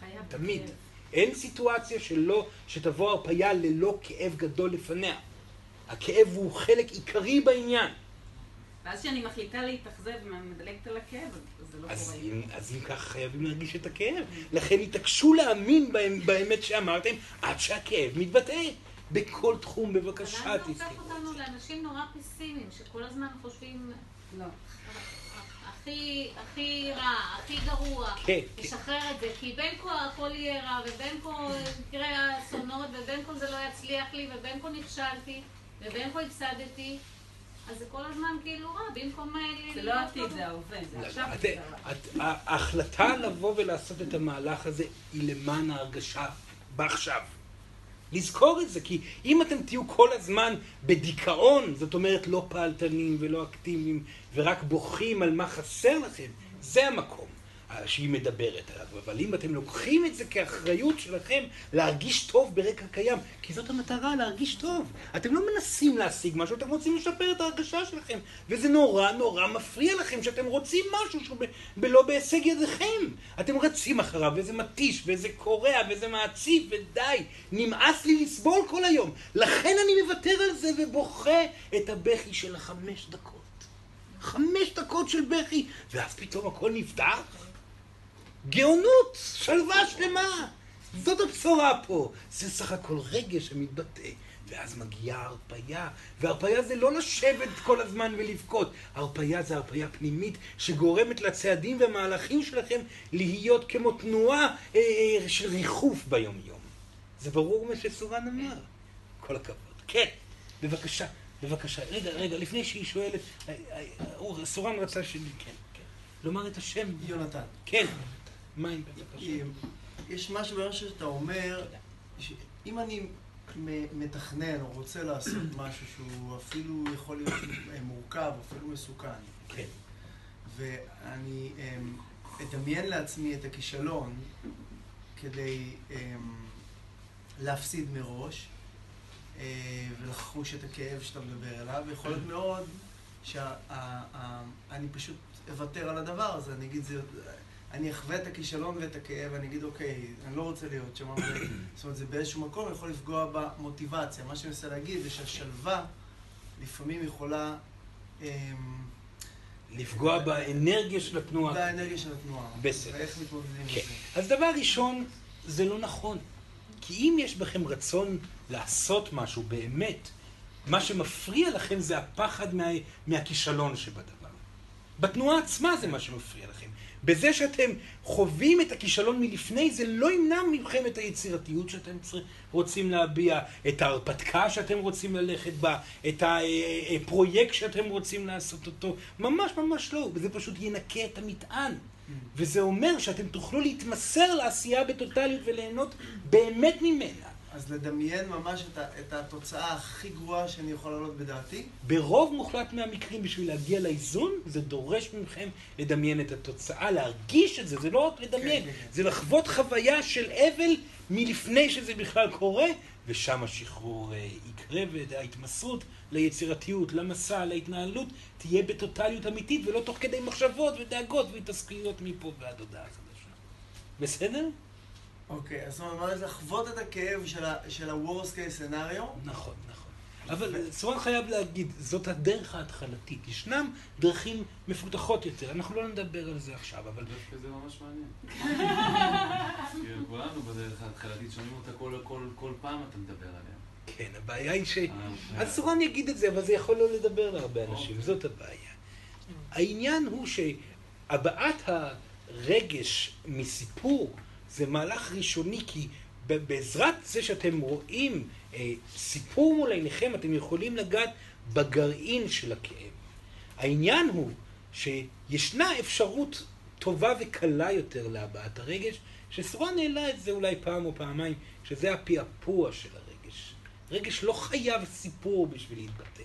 Speaker 8: חייב
Speaker 1: תמיד.
Speaker 8: בכאב.
Speaker 1: אין סיטואציה שלא, שתבוא הרפייה ללא כאב גדול לפניה. הכאב הוא חלק עיקרי בעניין.
Speaker 8: ואז כשאני מחליטה להתאכזב ומדלגת על הכאב, אז זה לא
Speaker 1: אז
Speaker 8: קורה.
Speaker 1: אם, אז אם כך חייבים להרגיש את הכאב. לכן התעקשו להאמין בהם, באמת שאמרתם, עד שהכאב מתבטא. בכל תחום, בבקשה,
Speaker 2: אבל זה הופך אותנו. לאנשים נורא פסימיים, שכל הזמן חושבים
Speaker 8: לא.
Speaker 2: הכי, הכי רע, הכי גרוע,
Speaker 1: כן, כן.
Speaker 2: לשחרר את זה, כי בין כה הכל יהיה רע, ובין כה יקרה אסונות, ובין כה זה לא יצליח לי, ובין כה נכשלתי, ובין כה הפסדתי, אז זה כל הזמן כאילו רע, במקום... אה,
Speaker 8: זה לא עתיד. זה ההווה, זה
Speaker 1: לא,
Speaker 8: עכשיו.
Speaker 1: את- ההחלטה לבוא ולעשות את המהלך הזה היא למען ההרגשה בעכשיו. לזכור את זה, כי אם אתם תהיו כל הזמן בדיכאון, זאת אומרת לא פעלתנים ולא אקטיביים, ורק בוכים על מה חסר לכם, זה המקום שהיא מדברת עליו. אבל אם אתם לוקחים את זה כאחריות שלכם להרגיש טוב ברקע קיים, כי זאת המטרה, להרגיש טוב. אתם לא מנסים להשיג משהו, אתם רוצים לשפר את ההרגשה שלכם. וזה נורא נורא מפריע לכם שאתם רוצים משהו בלא בהישג ידיכם. אתם רצים אחריו, וזה מתיש, וזה קורע, וזה מעציב, ודי, נמאס לי לסבול כל היום. לכן אני מוותר על זה ובוכה את הבכי של החמש דקות. חמש דקות של בכי, ואז פתאום הכל נפתח. גאונות, שלווה שלמה. זאת הבשורה פה. זה סך הכל רגש שמתבטא. ואז מגיעה הרפייה, והרפייה זה לא לשבת כל הזמן ולבכות. הרפייה זה הרפייה פנימית שגורמת לצעדים והמהלכים שלכם להיות כמו תנועה אה, אה, של ריחוף ביום-יום. זה ברור מה שסורן אמר. כל הכבוד. כן, בבקשה, בבקשה. רגע, רגע, לפני שהיא שואלת, אה, אה, אה, סורן רצה ש... כן, כן. לומר את השם.
Speaker 9: יונתן,
Speaker 1: כן. מים.
Speaker 9: יש משהו במה שאתה אומר, שאם אני מתכנן או רוצה לעשות משהו שהוא אפילו יכול להיות מורכב, אפילו מסוכן,
Speaker 1: כן.
Speaker 9: ואני אמ, אדמיין לעצמי את הכישלון כדי אמ, להפסיד מראש אה, ולחוש את הכאב שאתה מדבר עליו, יכול להיות מאוד שאני פשוט אוותר על הדבר הזה, אני אגיד, זה, אני אחווה את הכישלון ואת הכאב, ואני אגיד, אוקיי, אני לא רוצה להיות שם, אבל זאת אומרת, זה באיזשהו מקום יכול לפגוע במוטיבציה. מה שאני מנסה להגיד זה שהשלווה לפעמים יכולה... אמ,
Speaker 1: לפגוע באנרגיה של התנועה.
Speaker 9: באנרגיה של התנועה.
Speaker 1: בסדר.
Speaker 9: ואיך מתמודדים עם
Speaker 1: כן.
Speaker 9: זה.
Speaker 1: אז דבר ראשון, זה לא נכון. כי אם יש בכם רצון לעשות משהו באמת, מה שמפריע לכם זה הפחד מה, מהכישלון שבדבר. בתנועה עצמה זה מה שמפריע. בזה שאתם חווים את הכישלון מלפני, זה לא ימנע מכם את היצירתיות שאתם רוצים להביע, את ההרפתקה שאתם רוצים ללכת בה, את הפרויקט שאתם רוצים לעשות אותו. ממש ממש לא. זה פשוט ינקה את המטען. וזה אומר שאתם תוכלו להתמסר לעשייה בטוטליות וליהנות באמת ממנה.
Speaker 9: אז לדמיין ממש את, ה, את התוצאה הכי גרועה שאני יכול להעלות בדעתי.
Speaker 1: ברוב מוחלט מהמקרים, בשביל להגיע לאיזון, זה דורש מכם לדמיין את התוצאה, להרגיש את זה, זה לא רק לדמיין,
Speaker 9: כן, כן, כן.
Speaker 1: זה לחוות חוויה של אבל מלפני שזה בכלל קורה, ושם השחרור אה, יקרה, וההתמסרות ליצירתיות, למסע, להתנהלות, תהיה בטוטליות אמיתית, ולא תוך כדי מחשבות ודאגות והתעסקויות מפה ועד הודעה חדשה. בסדר?
Speaker 9: אוקיי, אז זאת אומרת, לחוות את הכאב של ה-Worst case scenario.
Speaker 1: נכון, נכון. אבל סורן חייב להגיד, זאת הדרך ההתחלתית. ישנם דרכים מפותחות יותר, אנחנו לא נדבר על זה עכשיו, אבל
Speaker 3: דווקא זה ממש מעניין. כאילו, כולנו בדרך ההתחלתית שומעים אותה כל- פעם אתה מדבר עליה.
Speaker 1: כן, הבעיה היא ש...
Speaker 3: אה,
Speaker 1: אז סורן יגיד את זה, אבל זה יכול לא לדבר להרבה אנשים, זאת הבעיה. העניין הוא שהבעת הרגש מסיפור זה מהלך ראשוני, כי בעזרת זה שאתם רואים אה, סיפור מול עיניכם, אתם יכולים לגעת בגרעין של הכאב. העניין הוא שישנה אפשרות טובה וקלה יותר להבעת הרגש, שסורן העלה את זה אולי פעם או פעמיים, שזה הפעפוע של הרגש. רגש לא חייב סיפור בשביל להתבטא.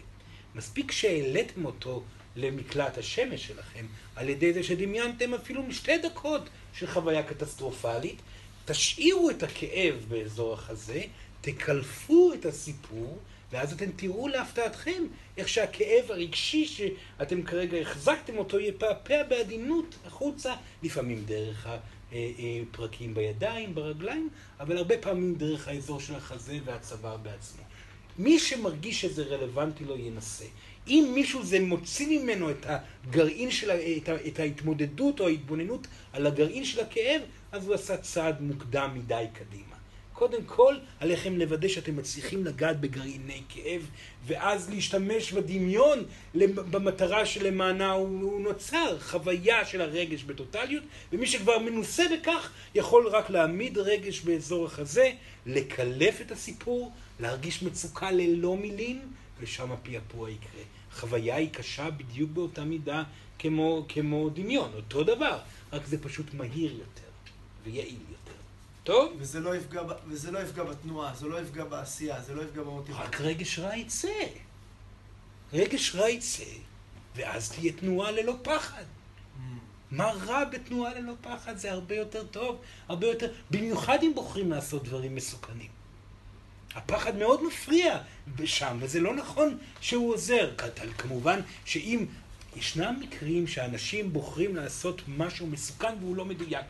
Speaker 1: מספיק שהעליתם אותו למקלט השמש שלכם, על ידי זה שדמיינתם אפילו משתי דקות של חוויה קטסטרופלית, תשאירו את הכאב באזור החזה, תקלפו את הסיפור, ואז אתם תראו להפתעתכם איך שהכאב הרגשי שאתם כרגע החזקתם אותו יפעפע בעדינות החוצה, לפעמים דרך אה, אה, פרקים בידיים, ברגליים, אבל הרבה פעמים דרך האזור של החזה והצוואר בעצמו. מי שמרגיש שזה רלוונטי לו ינסה. אם מישהו זה מוציא ממנו את הגרעין של, את, את ההתמודדות או ההתבוננות על הגרעין של הכאב, אז הוא עשה צעד מוקדם מדי קדימה. קודם כל, עליכם לוודא שאתם מצליחים לגעת בגרעיני כאב, ואז להשתמש בדמיון במטרה שלמענה הוא, הוא נוצר, חוויה של הרגש בטוטליות, ומי שכבר מנוסה בכך, יכול רק להעמיד רגש באזור החזה, לקלף את הסיפור, להרגיש מצוקה ללא מילים, ושם הפעפוע יקרה. חוויה היא קשה בדיוק באותה מידה כמו, כמו דמיון, אותו דבר, רק זה פשוט מהיר יותר ויעיל יותר. טוב?
Speaker 9: וזה לא יפגע, וזה לא יפגע בתנועה, זה לא יפגע בעשייה, זה לא יפגע במוטיבציה.
Speaker 1: רק רגש רע יצא. רגש רע יצא, ואז תהיה תנועה ללא פחד. מה רע בתנועה ללא פחד? זה הרבה יותר טוב, הרבה יותר, במיוחד אם בוחרים לעשות דברים מסוכנים. הפחד מאוד מפריע שם, וזה לא נכון שהוא עוזר. כמובן שאם ישנם מקרים שאנשים בוחרים לעשות משהו מסוכן והוא לא מדויק,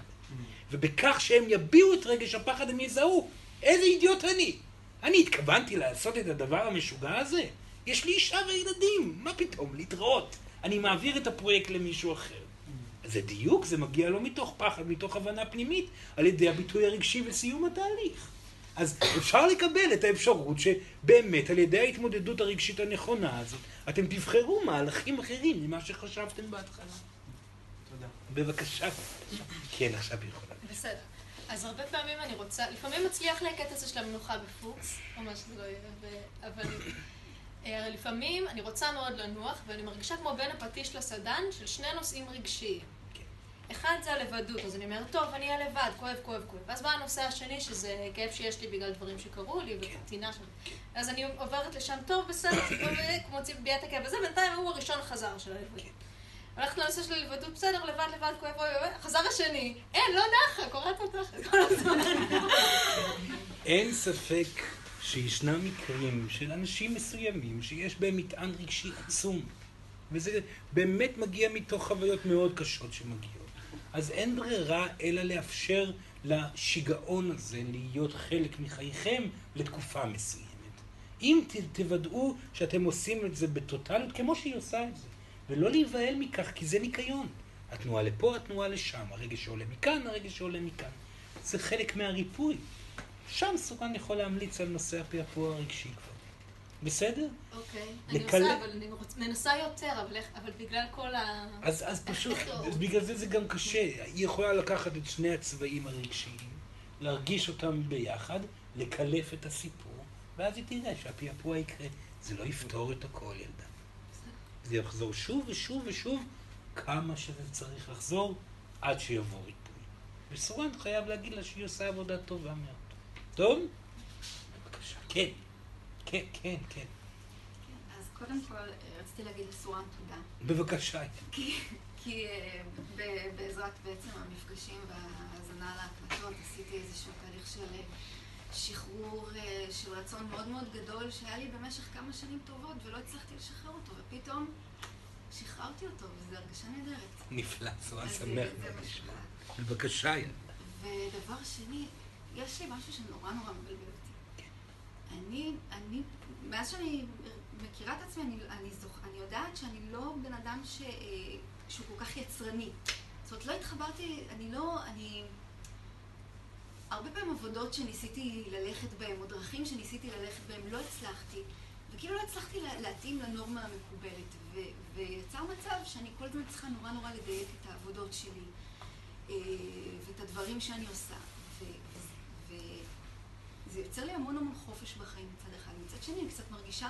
Speaker 1: ובכך שהם יביעו את רגש הפחד הם יזהו, איזה אידיוט אני. אני התכוונתי לעשות את הדבר המשוגע הזה. יש לי אישה וילדים, מה פתאום, להתראות. אני מעביר את הפרויקט למישהו אחר. זה דיוק, זה מגיע לא מתוך פחד, מתוך הבנה פנימית, על ידי הביטוי הרגשי וסיום התהליך. אז אפשר לקבל את האפשרות שבאמת על ידי ההתמודדות הרגשית הנכונה הזאת, אתם תבחרו מהלכים אחרים ממה שחשבתם בהתחלה.
Speaker 9: תודה.
Speaker 1: בבקשה. כן, עכשיו היא יכולה.
Speaker 10: בסדר. אז הרבה פעמים אני רוצה, לפעמים מצליח לי הקטע הזה של המנוחה בפוקס, ממש זה לא יהיה, ו- אבל אה, הרי לפעמים אני רוצה מאוד לנוח, ואני מרגישה כמו בין הפטיש לסדן של שני נושאים רגשיים. אחד זה הלבדות, אז אני אומרת, טוב, אני אהיה לבד, כואב, כואב, כואב. ואז בא הנושא השני, שזה כאב שיש לי בגלל דברים שקרו לי, וטינה שם. אז אני עוברת לשם, טוב, בסדר, כמו מביע את הכאב הזה, בינתיים הוא הראשון חזר של הלבדות. הולכת לנושא של הלבדות, בסדר, לבד, לבד, כואב, אוי, אוי, חזר השני, אין, לא נחה, קוראת אותך כל הזמן.
Speaker 1: אין ספק שישנם מקרים של אנשים מסוימים שיש בהם מטען רגשי עצום. וזה באמת מגיע מתוך חוויות מאוד קשות שמגיעות. אז אין ברירה אלא לאפשר לשיגעון הזה להיות חלק מחייכם לתקופה מסוימת. אם ת, תוודאו שאתם עושים את זה בטוטליות כמו שהיא עושה את זה, ולא להיבהל מכך, כי זה ניקיון. התנועה לפה, התנועה לשם, הרגש שעולה מכאן, הרגש שעולה מכאן. זה חלק מהריפוי. שם סורן יכול להמליץ על נושא הפעפוע הרגשי כבר. בסדר?
Speaker 10: אוקיי, אני
Speaker 1: לקלל-
Speaker 10: עושה, אבל אני מנסה יותר, אבל אבל בגלל כל ה...
Speaker 1: אז, אז פשוט? אז בגלל זה זה גם קשה. היא יכולה לקחת את שני הצבעים הרגשיים, להרגיש אותם ביחד, לקלף את הסיפור, ואז היא תראה שהפעפוע יקרה. זה לא יפתור את הכל, ילדה. זה יחזור שוב ושוב ושוב, כמה שזה צריך לחזור, עד שיבוא ריפוי. וסורן חייב להגיד לה שהיא עושה עבודה טובה מאוד. טוב? בבקשה. כן. כן, כן, כן.
Speaker 11: אז קודם כל, אה, רציתי להגיד לסורן תודה.
Speaker 1: בבקשה.
Speaker 11: כי, כי אה, ב- בעזרת בעצם המפגשים וההאזנה להקלטות עשיתי איזשהו תהליך של אה, שחרור של רצון מאוד מאוד גדול שהיה לי במשך כמה שנים טובות ולא הצלחתי לשחרר אותו, ופתאום שחררתי אותו, וזו הרגשה נהדרת.
Speaker 1: נפלא,
Speaker 11: אז
Speaker 1: שמח. בבקשה, ילדה.
Speaker 11: ודבר שני, יש לי משהו שנורא נורא מבלבל. אני, אני, מאז שאני מכירה את עצמי, אני, אני, זוכ... אני יודעת שאני לא בן אדם ש... אה, שהוא כל כך יצרני. זאת אומרת, לא התחברתי, אני לא, אני... הרבה פעמים עבודות שניסיתי ללכת בהן, או דרכים שניסיתי ללכת בהן, לא הצלחתי. וכאילו לא הצלחתי לה- להתאים לנורמה המקובלת. ו... ויצר מצב שאני כל הזמן צריכה נורא נורא לדייק את העבודות שלי. אה, ואת הדברים שאני עושה. וזה יוצר לי המון המון חופש בחיים מצד אחד. מצד שני, אני קצת מרגישה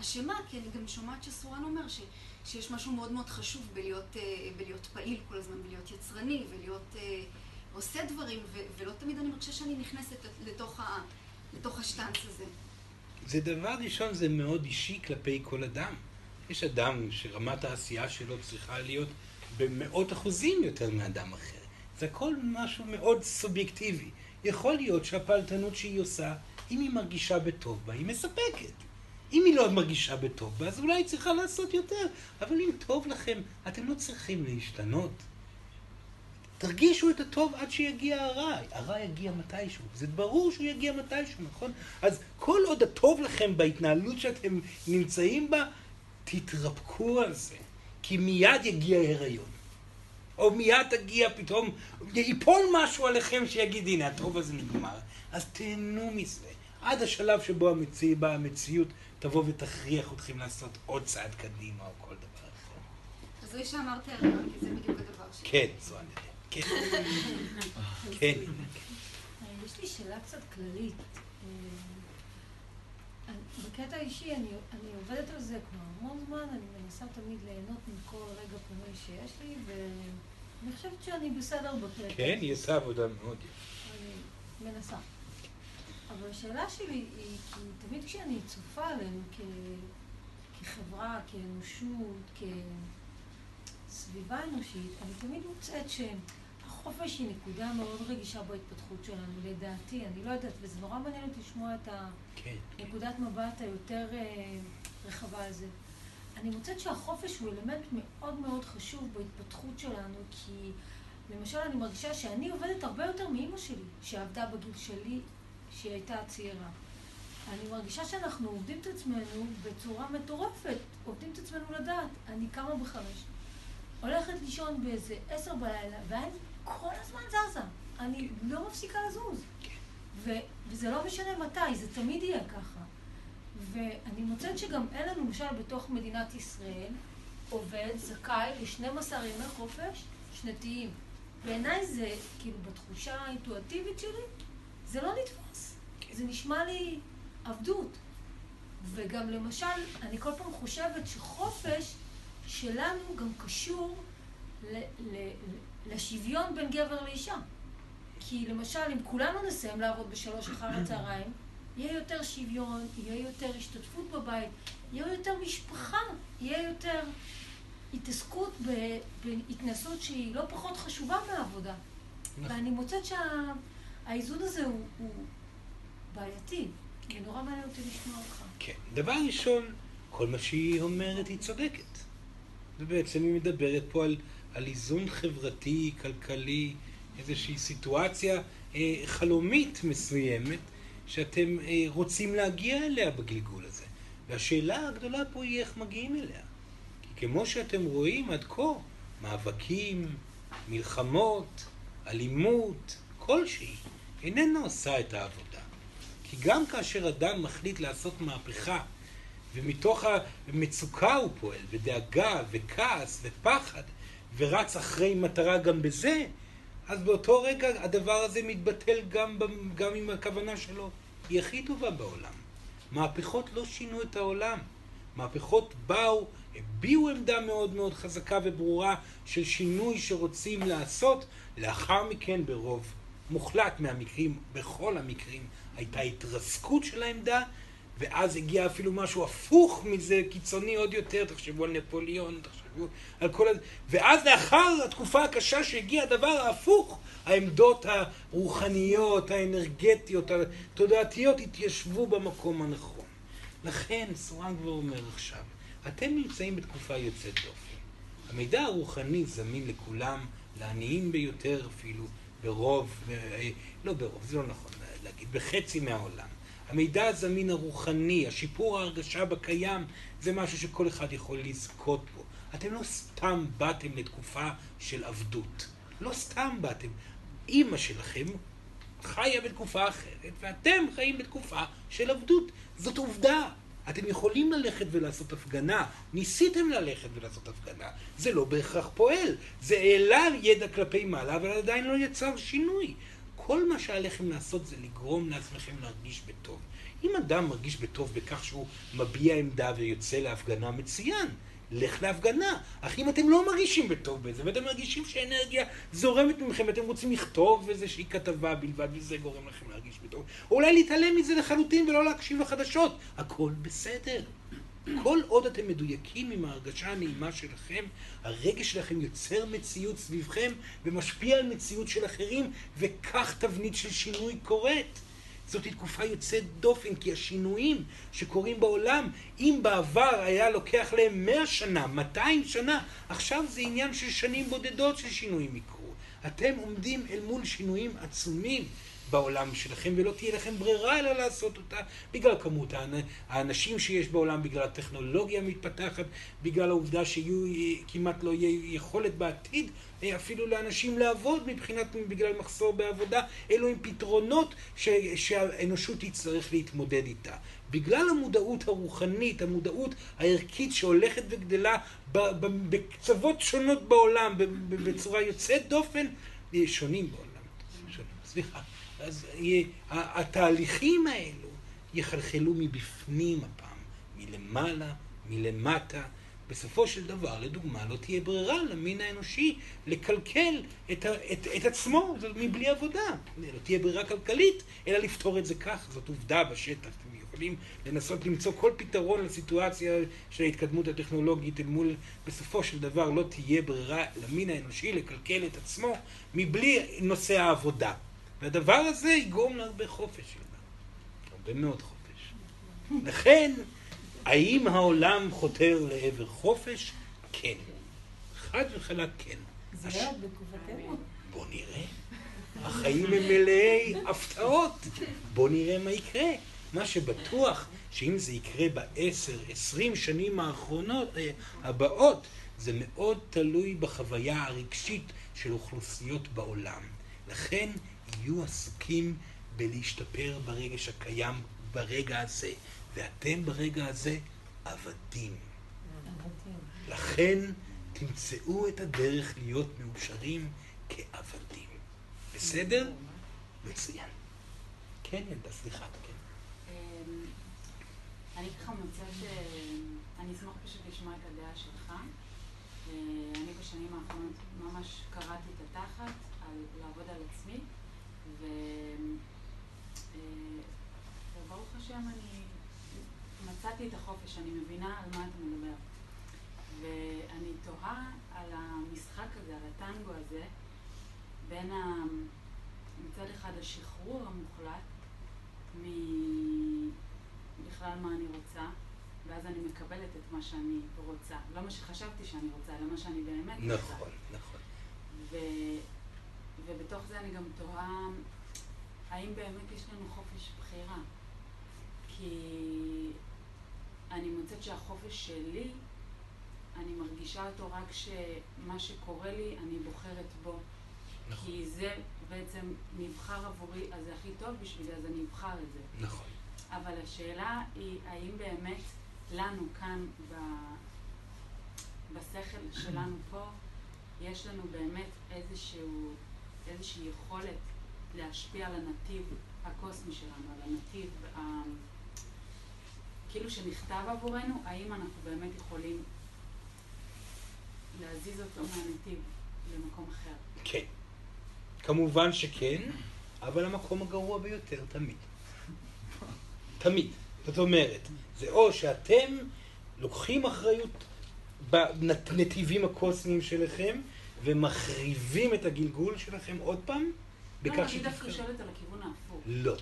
Speaker 11: אשמה, כי אני גם שומעת שסורן אומר ש, שיש משהו מאוד מאוד חשוב בלהיות, אה, בלהיות פעיל כל הזמן, בלהיות יצרני, ולהיות אה, עושה דברים, ו- ולא תמיד אני מרגישה שאני נכנסת לתוך, ה, לתוך השטנץ הזה.
Speaker 1: זה דבר ראשון, זה מאוד אישי כלפי כל אדם. יש אדם שרמת העשייה שלו צריכה להיות במאות אחוזים יותר מאדם אחר. זה הכל משהו מאוד סובייקטיבי. יכול להיות שהפעלתנות שהיא עושה, אם היא מרגישה בטוב בה, היא מספקת. אם היא לא מרגישה בטוב בה, אז אולי היא צריכה לעשות יותר. אבל אם טוב לכם, אתם לא צריכים להשתנות. תרגישו את הטוב עד שיגיע הרע. הרע יגיע מתישהו. זה ברור שהוא יגיע מתישהו, נכון? אז כל עוד הטוב לכם בהתנהלות שאתם נמצאים בה, תתרפקו על זה. כי מיד יגיע הריון. או מיד תגיע פתאום, ייפול משהו עליכם שיגיד, הנה, הטוב הזה נגמר. אז תהנו מזה. עד השלב שבו המציא, באה המציאות תבוא ותכריח אתכם לעשות עוד צעד קדימה או כל דבר אחר.
Speaker 11: אז זה שאמרת הריון, כי זה בדיוק הדבר שלי.
Speaker 1: כן, זו אני יודע. כן. כן.
Speaker 12: יש לי שאלה קצת כללית. אה, בקטע האישי אני, אני עובדת על זה כבר המון זמן, אני מנסה תמיד ליהנות מכל רגע פנוי שיש לי, ואני חושבת שאני בסדר בקטע.
Speaker 1: כן, היא עושה עבודה מאוד יפה.
Speaker 12: אני מנסה. אבל השאלה שלי היא, כי תמיד כשאני צופה עלינו כ, כחברה, כאנושות, כסביבה אנושית, אני תמיד מוצאת שהחופש היא נקודה מאוד רגישה בהתפתחות שלנו, לדעתי. אני לא יודעת, וזה נורא מעניין אותי לשמוע את הנקודת כן. מבט היותר אה, רחבה על זה. אני מוצאת שהחופש הוא אלמנט מאוד מאוד חשוב בהתפתחות שלנו, כי למשל אני מרגישה שאני עובדת הרבה יותר מאימא שלי, שעבדה בגיל שלי שהיא הייתה צעירה. אני מרגישה שאנחנו עובדים את עצמנו בצורה מטורפת, עובדים את עצמנו לדעת. אני קמה בחמש, הולכת לישון באיזה עשר בלילה, ואני כל הזמן זזה. אני לא מפסיקה לזוז. ו- וזה לא משנה מתי, זה תמיד יהיה ככה. ואני מוצאת שגם אין לנו, למשל, בתוך מדינת ישראל, עובד זכאי ל-12 ימי חופש שנתיים. בעיניי זה, כאילו, בתחושה האינטואטיבית שלי, זה לא נתפס. זה נשמע לי עבדות. וגם למשל, אני כל פעם חושבת שחופש שלנו גם קשור ל- ל- לשוויון בין גבר לאישה. כי למשל, אם כולנו נסיים לעבוד בשלוש אחר הצהריים, יהיה יותר שוויון, יהיה יותר השתתפות בבית, יהיה יותר משפחה, יהיה יותר התעסקות בהתנסות שהיא לא פחות חשובה מהעבודה. נכון. ואני מוצאת שהאיזון הזה הוא, הוא בעייתי. כן. נורא מעניין אותי לשמוע אותך.
Speaker 1: כן. דבר ראשון, כל מה שהיא אומרת היא צודקת. ובעצם היא מדברת פה על, על איזון חברתי, כלכלי, איזושהי סיטואציה אה, חלומית מסוימת שאתם אה, רוצים להגיע אליה בגלגול הזה. והשאלה הגדולה פה היא איך מגיעים אליה. כי כמו שאתם רואים עד כה, מאבקים, מלחמות, אלימות, כלשהי, איננה עושה את העבודה. כי גם כאשר אדם מחליט לעשות מהפכה, ומתוך המצוקה הוא פועל, ודאגה, וכעס, ופחד, ורץ אחרי מטרה גם בזה, אז באותו רגע הדבר הזה מתבטל גם, גם עם הכוונה שלו. היא הכי טובה בעולם. מהפכות לא שינו את העולם. מהפכות באו, הביעו עמדה מאוד מאוד חזקה וברורה של שינוי שרוצים לעשות, לאחר מכן ברוב מוחלט מהמקרים, בכל המקרים, הייתה התרסקות של העמדה, ואז הגיע אפילו משהו הפוך מזה, קיצוני עוד יותר, תחשבו על נפוליאון, תחשבו על כל ה... ואז לאחר התקופה הקשה שהגיע הדבר ההפוך, העמדות הרוחניות, האנרגטיות, התודעתיות התיישבו במקום הנכון. לכן, סורן כבר אומר עכשיו, אתם נמצאים בתקופה יוצאת דופן. המידע הרוחני זמין לכולם, לעניים ביותר אפילו, ברוב, לא ברוב, זה לא נכון להגיד, בחצי מהעולם. המידע הזמין הרוחני, השיפור ההרגשה בקיים, זה משהו שכל אחד יכול לזכות בו. אתם לא סתם באתם לתקופה של עבדות. לא סתם באתם. אימא שלכם חיה בתקופה אחרת, ואתם חיים בתקופה של עבדות. זאת עובדה. אתם יכולים ללכת ולעשות הפגנה, ניסיתם ללכת ולעשות הפגנה, זה לא בהכרח פועל, זה העלה ידע כלפי מעלה, אבל עדיין לא יצר שינוי. כל מה שעליכם לעשות זה לגרום לעצמכם להרגיש בטוב. אם אדם מרגיש בטוב בכך שהוא מביע עמדה ויוצא להפגנה, מצוין. לך להפגנה. אך אם אתם לא מרגישים בטוב בזה, ואתם מרגישים שאנרגיה זורמת ממכם, ואתם רוצים לכתוב איזושהי כתבה בלבד, וזה גורם לכם להרגיש בטוב, או אולי להתעלם מזה לחלוטין ולא להקשיב לחדשות, הכל בסדר. כל עוד אתם מדויקים עם ההרגשה הנעימה שלכם, הרגש שלכם יוצר מציאות סביבכם ומשפיע על מציאות של אחרים, וכך תבנית של שינוי קורית. זאת תקופה יוצאת דופן, כי השינויים שקורים בעולם, אם בעבר היה לוקח להם מאה שנה, 200 שנה, עכשיו זה עניין של שנים בודדות ששינויים יקרו. אתם עומדים אל מול שינויים עצומים בעולם שלכם, ולא תהיה לכם ברירה אלא לעשות אותה בגלל כמות האנ- האנשים שיש בעולם, בגלל הטכנולוגיה המתפתחת, בגלל העובדה שיהיו, כמעט לא יהיה יכולת בעתיד אה, אפילו לאנשים לעבוד מבחינת, בגלל מחסור בעבודה. אלו הם פתרונות ש, שהאנושות תצטרך להתמודד איתה. בגלל המודעות הרוחנית, המודעות הערכית שהולכת וגדלה בקצוות שונות בעולם, בצורה יוצאת דופן, אה, שונים בעולם. סליחה. אז התהליכים האלו יחלחלו מבפנים הפעם, מלמעלה, מלמטה. בסופו של דבר, לדוגמה, לא תהיה ברירה למין האנושי לקלקל את, את, את עצמו מבלי עבודה. לא תהיה ברירה כלכלית, אלא לפתור את זה כך, זאת עובדה בשטח. אתם יכולים לנסות למצוא כל פתרון לסיטואציה של ההתקדמות הטכנולוגית אל מול, בסופו של דבר לא תהיה ברירה למין האנושי לקלקל את עצמו מבלי נושא העבודה. והדבר הזה יגרום להרבה חופש, הרבה מאוד חופש. לכן, האם העולם חותר לעבר חופש? כן. חד וחלק כן.
Speaker 12: זה
Speaker 1: הש-
Speaker 12: היה בתקופתנו.
Speaker 1: בוא נראה. החיים הם מלאי הפתעות. בוא נראה מה יקרה. מה שבטוח, שאם זה יקרה בעשר, עשרים שנים האחרונות, אה, הבאות, זה מאוד תלוי בחוויה הרגשית של אוכלוסיות בעולם. לכן יהיו עסוקים בלהשתפר ברגש הקיים ברגע הזה, ואתם ברגע הזה עבדים. לכן תמצאו את הדרך להיות מאושרים כעבדים. בסדר? מצוין. כן, ילדה, סליחה. כן.
Speaker 8: אמ, אני ככה מוצאת, אה, אני אשמח פשוט לשמוע את הדעה שלך. אה, אני בשנים האחרונות ממש קראתי את התחת על לעבוד על עצמי, ו... אה, וברוך השם אני מצאתי את החופש, אני מבינה על מה אתה מדבר. ואני תוהה על המשחק הזה, על הטנגו הזה, בין ה... מצד אחד השחרור המוחלט מבכלל מה אני רוצה, ואז אני מקבלת את מה שאני רוצה. לא מה שחשבתי שאני רוצה, אלא מה שאני באמת רוצה.
Speaker 1: נכון, נכון.
Speaker 8: ו... ובתוך זה אני גם תוהה, האם באמת יש לנו חופש בחירה? כי אני מוצאת שהחופש שלי, אני מרגישה אותו רק שמה שקורה לי, אני בוחרת בו.
Speaker 1: נכון.
Speaker 8: כי זה בעצם נבחר עבורי, אז זה הכי טוב בשבילי, אז אני אבחר את זה.
Speaker 1: נכון.
Speaker 8: אבל השאלה היא, האם באמת לנו כאן, ב... בשכל שלנו פה, יש לנו באמת איזשהו, איזושהי יכולת להשפיע על הנתיב הקוסמי שלנו, על הנתיב, ה... כאילו שנכתב עבורנו, האם אנחנו באמת יכולים להזיז אותו מהנתיב למקום אחר.
Speaker 1: כן. כמובן שכן, אבל המקום הגרוע ביותר תמיד. תמיד. זאת אומרת, זה או שאתם לוקחים אחריות בנתיבים הקוסמיים שלכם ומחריבים את הגלגול שלכם עוד פעם,
Speaker 8: לא, אני דווקא. שואלת על הכיוון ההפוך.
Speaker 1: לא.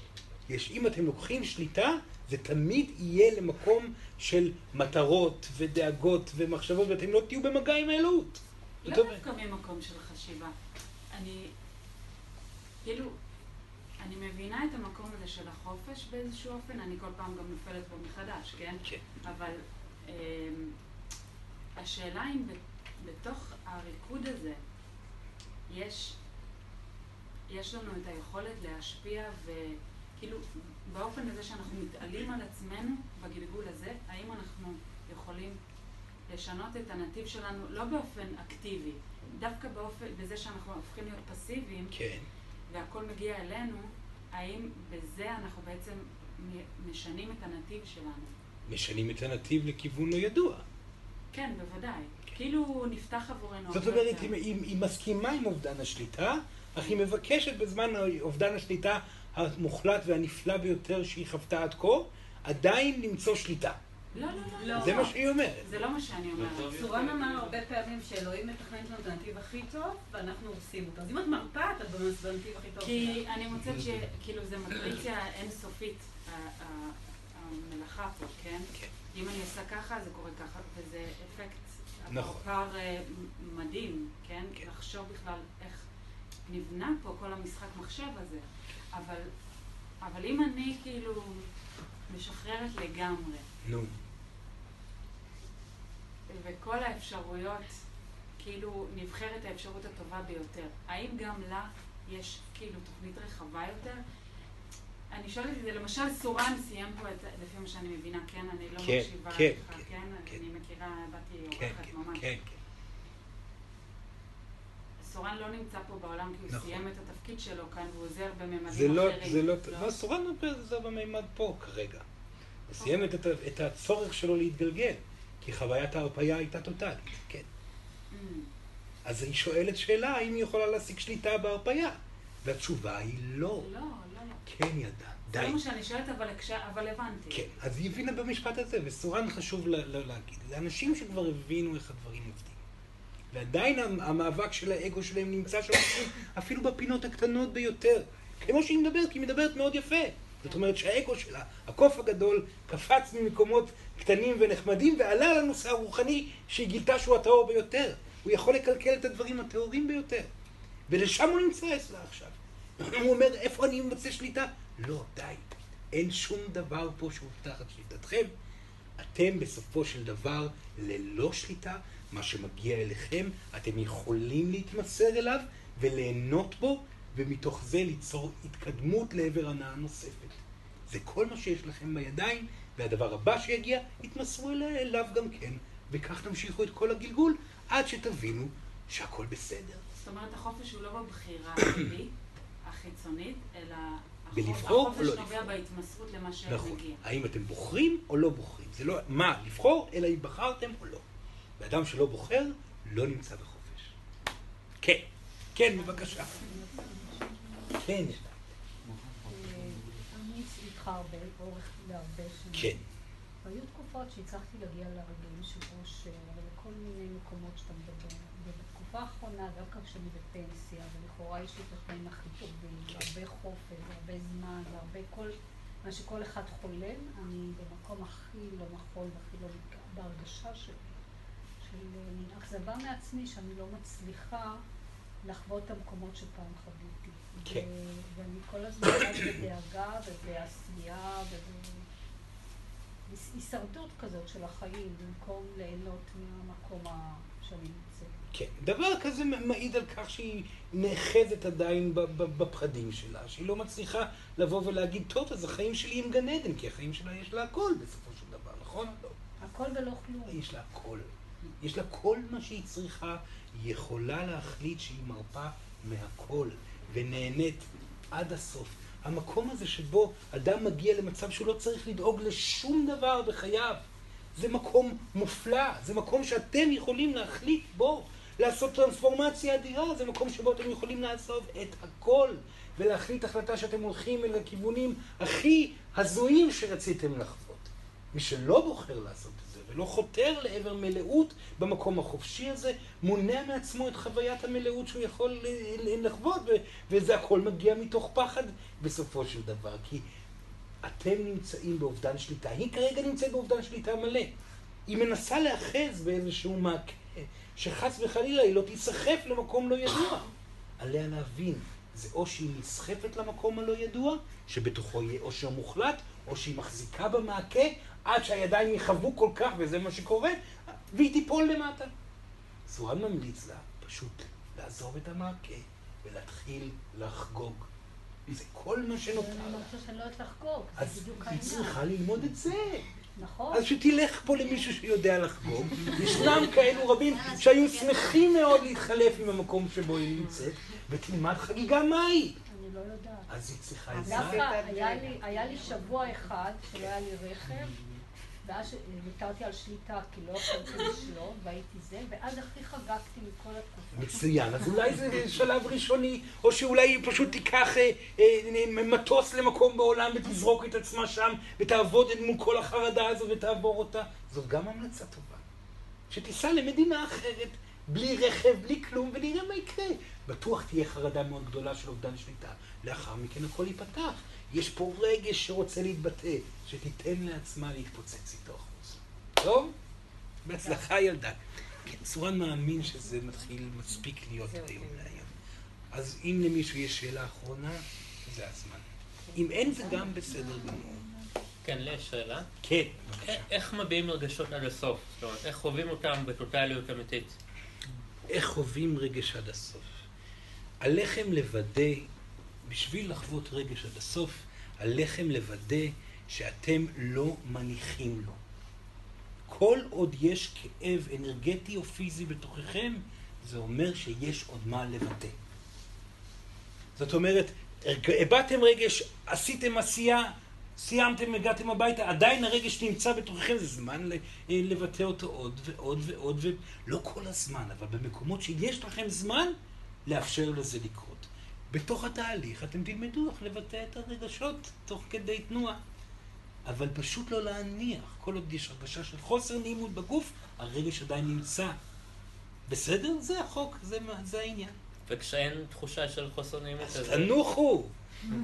Speaker 1: יש, אם אתם לוקחים שליטה, זה תמיד יהיה למקום של מטרות ודאגות ומחשבות, ואתם לא תהיו במגע עם האלוהות.
Speaker 8: לא דווקא ממקום של חשיבה. אני, כאילו, אני מבינה את המקום הזה של החופש באיזשהו אופן, אני כל פעם גם נופלת בו מחדש, כן?
Speaker 1: כן.
Speaker 8: אבל אמ, השאלה אם בתוך הריקוד הזה יש, יש לנו את היכולת להשפיע וכאילו באופן הזה שאנחנו מתעלים על עצמנו בגלגול הזה, האם אנחנו יכולים לשנות את הנתיב שלנו לא באופן אקטיבי, דווקא באופן, בזה שאנחנו הופכים להיות פסיביים
Speaker 1: כן.
Speaker 8: והכל מגיע אלינו, האם בזה אנחנו בעצם משנים את הנתיב שלנו?
Speaker 1: משנים את הנתיב לכיוון לא ידוע.
Speaker 8: כן, בוודאי. כאילו נפתח עבורנו
Speaker 1: זאת אומרת, היא, היא מסכימה עם אובדן השליטה, אך היא מבקשת בזמן אובדן השליטה המוחלט והנפלא ביותר שהיא חוותה עד כה, עדיין למצוא שליטה.
Speaker 8: לא, לא, לא, לא.
Speaker 1: זה מה שהיא אומרת.
Speaker 8: זה לא מה שאני אומרת.
Speaker 7: צורן אמר הרבה פעמים שאלוהים מתכנן לנו את הנתיב הכי טוב, ואנחנו הורסים אותו. אז אם את מרפאה, את בנתיב הכי טוב
Speaker 8: כי
Speaker 7: שלך.
Speaker 8: אני מוצאת שכאילו זה מטריציה אינסופית, המלאכה פה, כן?
Speaker 1: כן.
Speaker 8: אם אני עושה ככה, זה קורה ככה, וזה אפקט
Speaker 1: נכון.
Speaker 8: אה, מדהים, כן? לחשוב בכלל איך נבנה פה כל המשחק מחשב הזה. אבל, אבל אם אני כאילו משחררת לגמרי,
Speaker 1: נו.
Speaker 8: וכל האפשרויות, כאילו נבחרת האפשרות הטובה ביותר, האם גם לה יש כאילו תוכנית רחבה יותר? אני שואלת את זה, למשל סורן סיים פה את, לפי מה שאני מבינה, כן? אני לא
Speaker 1: כן,
Speaker 8: מקשיבה
Speaker 1: כן,
Speaker 8: לך,
Speaker 1: כן,
Speaker 8: כן? אני מכירה, באתי
Speaker 1: כן,
Speaker 8: אורחת
Speaker 1: כן,
Speaker 8: ממש.
Speaker 1: כן, כן.
Speaker 8: סורן לא נמצא פה בעולם כי הוא
Speaker 1: נכון.
Speaker 8: סיים את התפקיד שלו כאן והוא עוזר בממדים
Speaker 1: זה לא,
Speaker 8: אחרים.
Speaker 1: זה לא, לא, סורן זה במימד פה כרגע. הוא סיים את, את- הצורך שלו להתגלגל, כי חוויית ההרפאיה הייתה טוטאלית, כן.
Speaker 8: Mm.
Speaker 1: אז היא שואלת שאלה, האם היא יכולה להשיג שליטה בהרפאיה? והתשובה היא לא.
Speaker 8: לא, לא, לא.
Speaker 1: כן ידע,
Speaker 8: זה
Speaker 1: די.
Speaker 8: לא מה שאני שואלת, אבל, הקש- אבל הבנתי.
Speaker 1: כן, אז היא הבינה במשפט הזה, וסורן חשוב ל- ל- להגיד, זה אנשים שכבר הבינו איך הדברים עובדים. ועדיין המ- המאבק של האגו שלהם נמצא שם אפילו- בפינות הקטנות ביותר. כמו שהיא מדברת, כי היא מדברת מאוד יפה. זאת אומרת שהאגו שלה, הקוף הגדול, קפץ ממקומות קטנים ונחמדים ועלה לנושא הרוחני שהיא גילתה שהוא הטהור ביותר. הוא יכול לקלקל את הדברים הטהורים ביותר. ולשם הוא נמצא אצלה עכשיו. הוא אומר, איפה אני ממצא שליטה? לא, די. אין שום דבר פה שהוא תחת שליטתכם. אתם בסופו של דבר ללא שליטה, מה שמגיע אליכם, אתם יכולים להתמסר אליו וליהנות בו, ומתוך זה ליצור התקדמות לעבר הנאה נוספת. זה כל מה שיש לכם בידיים, והדבר הבא שיגיע, יתמסרו אלי- אליו גם כן, וכך תמשיכו את כל הגלגול, עד שתבינו שהכל בסדר.
Speaker 8: זאת אומרת, החופש הוא לא בבחירה שלי, החיצונית, אלא
Speaker 1: בלבחור או לא
Speaker 8: החופש נוגע
Speaker 1: לבחור.
Speaker 8: בהתמסרות למה
Speaker 1: נכון.
Speaker 8: שמגיע.
Speaker 1: האם אתם בוחרים או לא בוחרים? זה לא מה לבחור, אלא אם בחרתם או לא. ואדם שלא בוחר, לא נמצא בחופש. כן, כן, בבקשה. כן. כן.
Speaker 13: והיו תקופות שהצלחתי להגיע לרגעים של אושר ולכל מיני מקומות שאתה מדבר. ובתקופה האחרונה, דווקא כשאני בפנסיה, ולכאורה יש לי את התנאים הכי טובים, והרבה חופש, והרבה זמן, והרבה כל... מה שכל אחד חולם, אני במקום הכי לא נכון והכי לא בהרגשה שלי, של מין אכזבה מעצמי שאני לא מצליחה לחוות את המקומות שפעם חוויתי.
Speaker 1: כן.
Speaker 13: ואני כל הזמן בדאגה ובעשייה ובהישרדות כזאת של החיים, במקום ליהנות מהמקום שאני נמצאת.
Speaker 1: כן. דבר כזה מעיד על כך שהיא נאחזת עדיין בפחדים שלה, שהיא לא מצליחה לבוא ולהגיד, טוב, אז החיים שלי הם גן עדן, כי החיים שלה יש לה הכל בסופו של דבר, נכון? לא.
Speaker 13: הכל ולא כלום.
Speaker 1: יש לה הכל. יש לה כל מה שהיא צריכה, היא יכולה להחליט שהיא מרפה מהכל, ונהנית עד הסוף. המקום הזה שבו אדם מגיע למצב שהוא לא צריך לדאוג לשום דבר בחייו, זה מקום מופלא, זה מקום שאתם יכולים להחליט בו, לעשות טרנספורמציה אדירה, זה מקום שבו אתם יכולים לעזוב את הכל, ולהחליט החלטה שאתם הולכים אל הכיוונים הכי הזויים שרציתם לחוות. מי שלא בוחר לעשות את ולא חותר לעבר מלאות במקום החופשי הזה, מונע מעצמו את חוויית המלאות שהוא יכול לחוות, וזה הכל מגיע מתוך פחד בסופו של דבר, כי אתם נמצאים באובדן שליטה. היא כרגע נמצאת באובדן שליטה מלא. היא מנסה להאחז באיזשהו מעקה, שחס וחלילה היא לא תיסחף למקום לא ידוע. עליה להבין, זה או שהיא נסחפת למקום הלא ידוע, שבתוכו יהיה אושר מוחלט, או שהיא מחזיקה במעקה עד שהידיים יכוו כל כך, וזה מה שקורה, והיא תיפול למטה. סורן ממליץ לה פשוט לעזוב את המעקה ולהתחיל לחגוג. זה כל מה שנותר
Speaker 13: אני
Speaker 1: לה.
Speaker 13: מרגישה שאני לא יודעת לחגוג,
Speaker 1: אז
Speaker 13: זה בדיוק
Speaker 1: היא
Speaker 13: העניין.
Speaker 1: צריכה ללמוד את זה.
Speaker 13: נכון.
Speaker 1: אז שתלך פה למישהו שיודע לחגוג. ישנם כאלו רבים שהיו שמחים מאוד להתחלף עם המקום שבו היא נמצאת, ותלמד חגיגה מהי.
Speaker 13: אני לא יודעת.
Speaker 1: אז היא צריכה עזרה.
Speaker 13: לי- היה לי שבוע אחד שלא היה לי רכב, ואז ויתרתי על שליטה כי לא יכולתי לשלוט, והייתי זה, ואז הכי חגגתי מכל התקופה.
Speaker 1: מצוין, אז אולי זה שלב ראשוני, או שאולי פשוט תיקח אה, אה, מטוס למקום בעולם ותזרוק את עצמה שם, ותעבוד מול כל החרדה הזו ותעבור אותה. זאת גם המלצה טובה. שתיסע למדינה אחרת, בלי רכב, בלי כלום, ונראה מה יקרה. בטוח תהיה חרדה מאוד גדולה של אובדן שליטה. לאחר מכן הכל ייפתח. יש פה רגש שרוצה להתבטא, שתיתן לעצמה להתפוצץ איתו החוצה. טוב? בהצלחה ילדה. כן, צורן מאמין שזה מתחיל, מספיק להיות היום להיום. אז אם למישהו יש שאלה אחרונה, זה הזמן. אם אין זה גם בסדר גמור.
Speaker 4: כן, לי יש שאלה.
Speaker 1: כן,
Speaker 4: א- איך מביעים רגשות עד הסוף? זאת אומרת, איך חווים אותם בטוטליות אמיתית?
Speaker 1: איך חווים רגש עד הסוף. עליכם לוודא, בשביל לחוות רגש עד הסוף, עליכם לוודא שאתם לא מניחים לו. כל עוד יש כאב אנרגטי או פיזי בתוככם, זה אומר שיש עוד מה לבטא. זאת אומרת, הבעתם רגש, עשיתם עשייה, סיימתם, הגעתם הביתה, עדיין הרגש נמצא בתוככם, זה זמן אה, לבטא אותו עוד ועוד ועוד, ולא כל הזמן, אבל במקומות שיש לכם זמן, לאפשר לזה לקרות. בתוך התהליך אתם תלמדו איך לבטא את הרגשות תוך כדי תנועה. אבל פשוט לא להניח. כל עוד יש הרגשה של חוסר נעימות בגוף, הרגש עדיין נמצא. בסדר? זה החוק, זה, מה- זה העניין.
Speaker 4: וכשאין תחושה של חוסר נעימות
Speaker 1: אז
Speaker 4: אז...
Speaker 1: תנוחו.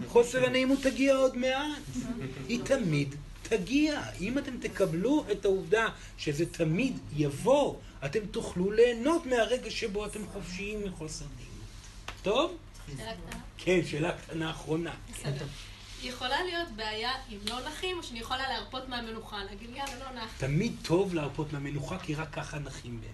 Speaker 1: חוסר הנעימות תגיע עוד מעט. היא תמיד תגיע. אם אתם תקבלו את העובדה שזה תמיד יבוא, אתם תוכלו ליהנות מהרגע שבו אתם חופשיים מחוסר נעימות. טוב?
Speaker 10: שאלה קטנה.
Speaker 1: כן, שאלה קטנה אחרונה.
Speaker 10: בסדר. יכולה להיות בעיה אם לא נחים, או שאני יכולה להרפות מהמנוחה, להגיד יאללה, לא נח.
Speaker 1: תמיד טוב להרפות מהמנוחה, כי רק ככה נחים באמת.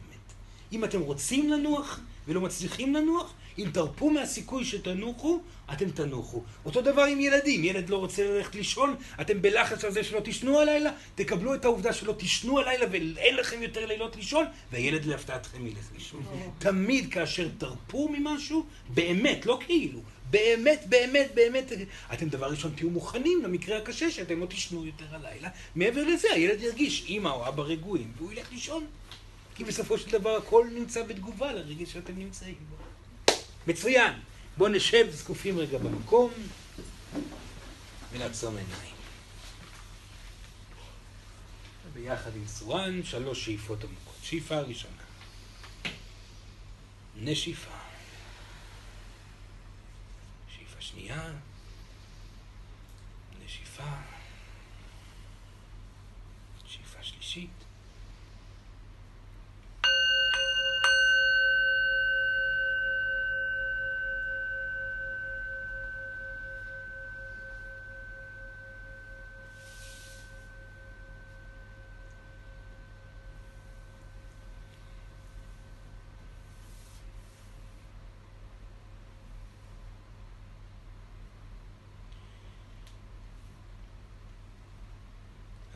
Speaker 1: אם אתם רוצים לנוח ולא מצליחים לנוח, אם תרפו מהסיכוי שתנוחו, אתם תנוחו. אותו דבר עם ילדים, ילד לא רוצה ללכת לישון, אתם בלחץ על זה שלא תישנו הלילה, תקבלו את העובדה שלא תישנו הלילה ואין לכם יותר לילות לישון, והילד להפתעתכם ילך לישון. תמיד כאשר תרפו ממשהו, באמת, לא כאילו, באמת, באמת, באמת, אתם דבר ראשון תהיו מוכנים למקרה הקשה שאתם לא תישנו יותר הלילה. מעבר לזה, הילד ירגיש אמא או אבא רגועים, והוא ילך לישון. כי בסופו של דבר הכל נמצא בתגובה לרגע שאתם נמצאים בו. מצוין. בואו נשב זקופים רגע במקום ונעצום עיניים. ביחד עם סורן, שלוש שאיפות עמוקות. שאיפה ראשונה. נשיפה. שאיפה שנייה. נשיפה. שאיפה שלישית.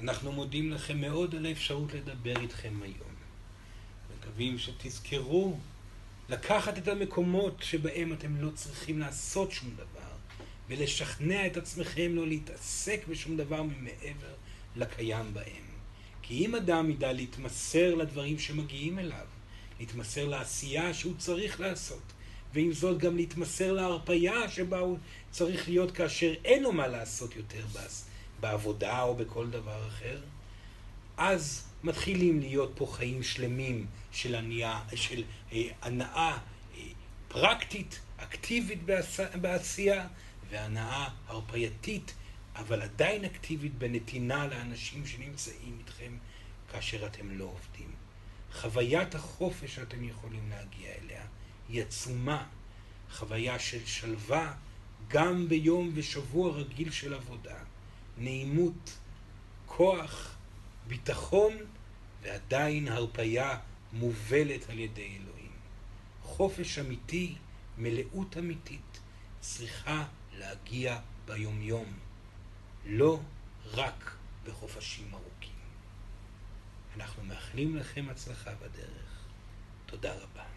Speaker 1: אנחנו מודים לכם מאוד על האפשרות לדבר איתכם היום. מקווים שתזכרו לקחת את המקומות שבהם אתם לא צריכים לעשות שום דבר, ולשכנע את עצמכם לא להתעסק בשום דבר מעבר לקיים בהם. כי אם אדם ידע להתמסר לדברים שמגיעים אליו, להתמסר לעשייה שהוא צריך לעשות, ועם זאת גם להתמסר להרפייה שבה הוא צריך להיות כאשר אין לו מה לעשות יותר בעש- בעבודה או בכל דבר אחר, אז מתחילים להיות פה חיים שלמים של ענייה, של אה, הנאה אה, פרקטית, אקטיבית בעש, בעשייה, והנאה הרפייתית, אבל עדיין אקטיבית בנתינה לאנשים שנמצאים איתכם כאשר אתם לא עובדים. חוויית החופש שאתם יכולים להגיע אליה היא עצומה, חוויה של שלווה גם ביום ושבוע רגיל של עבודה, נעימות, כוח, ביטחון ועדיין הרפייה מובלת על ידי אלוהים. חופש אמיתי, מלאות אמיתית, צריכה להגיע ביומיום, לא רק בחופשים ארוכים. אנחנו מאחלים לכם הצלחה בדרך. תודה רבה.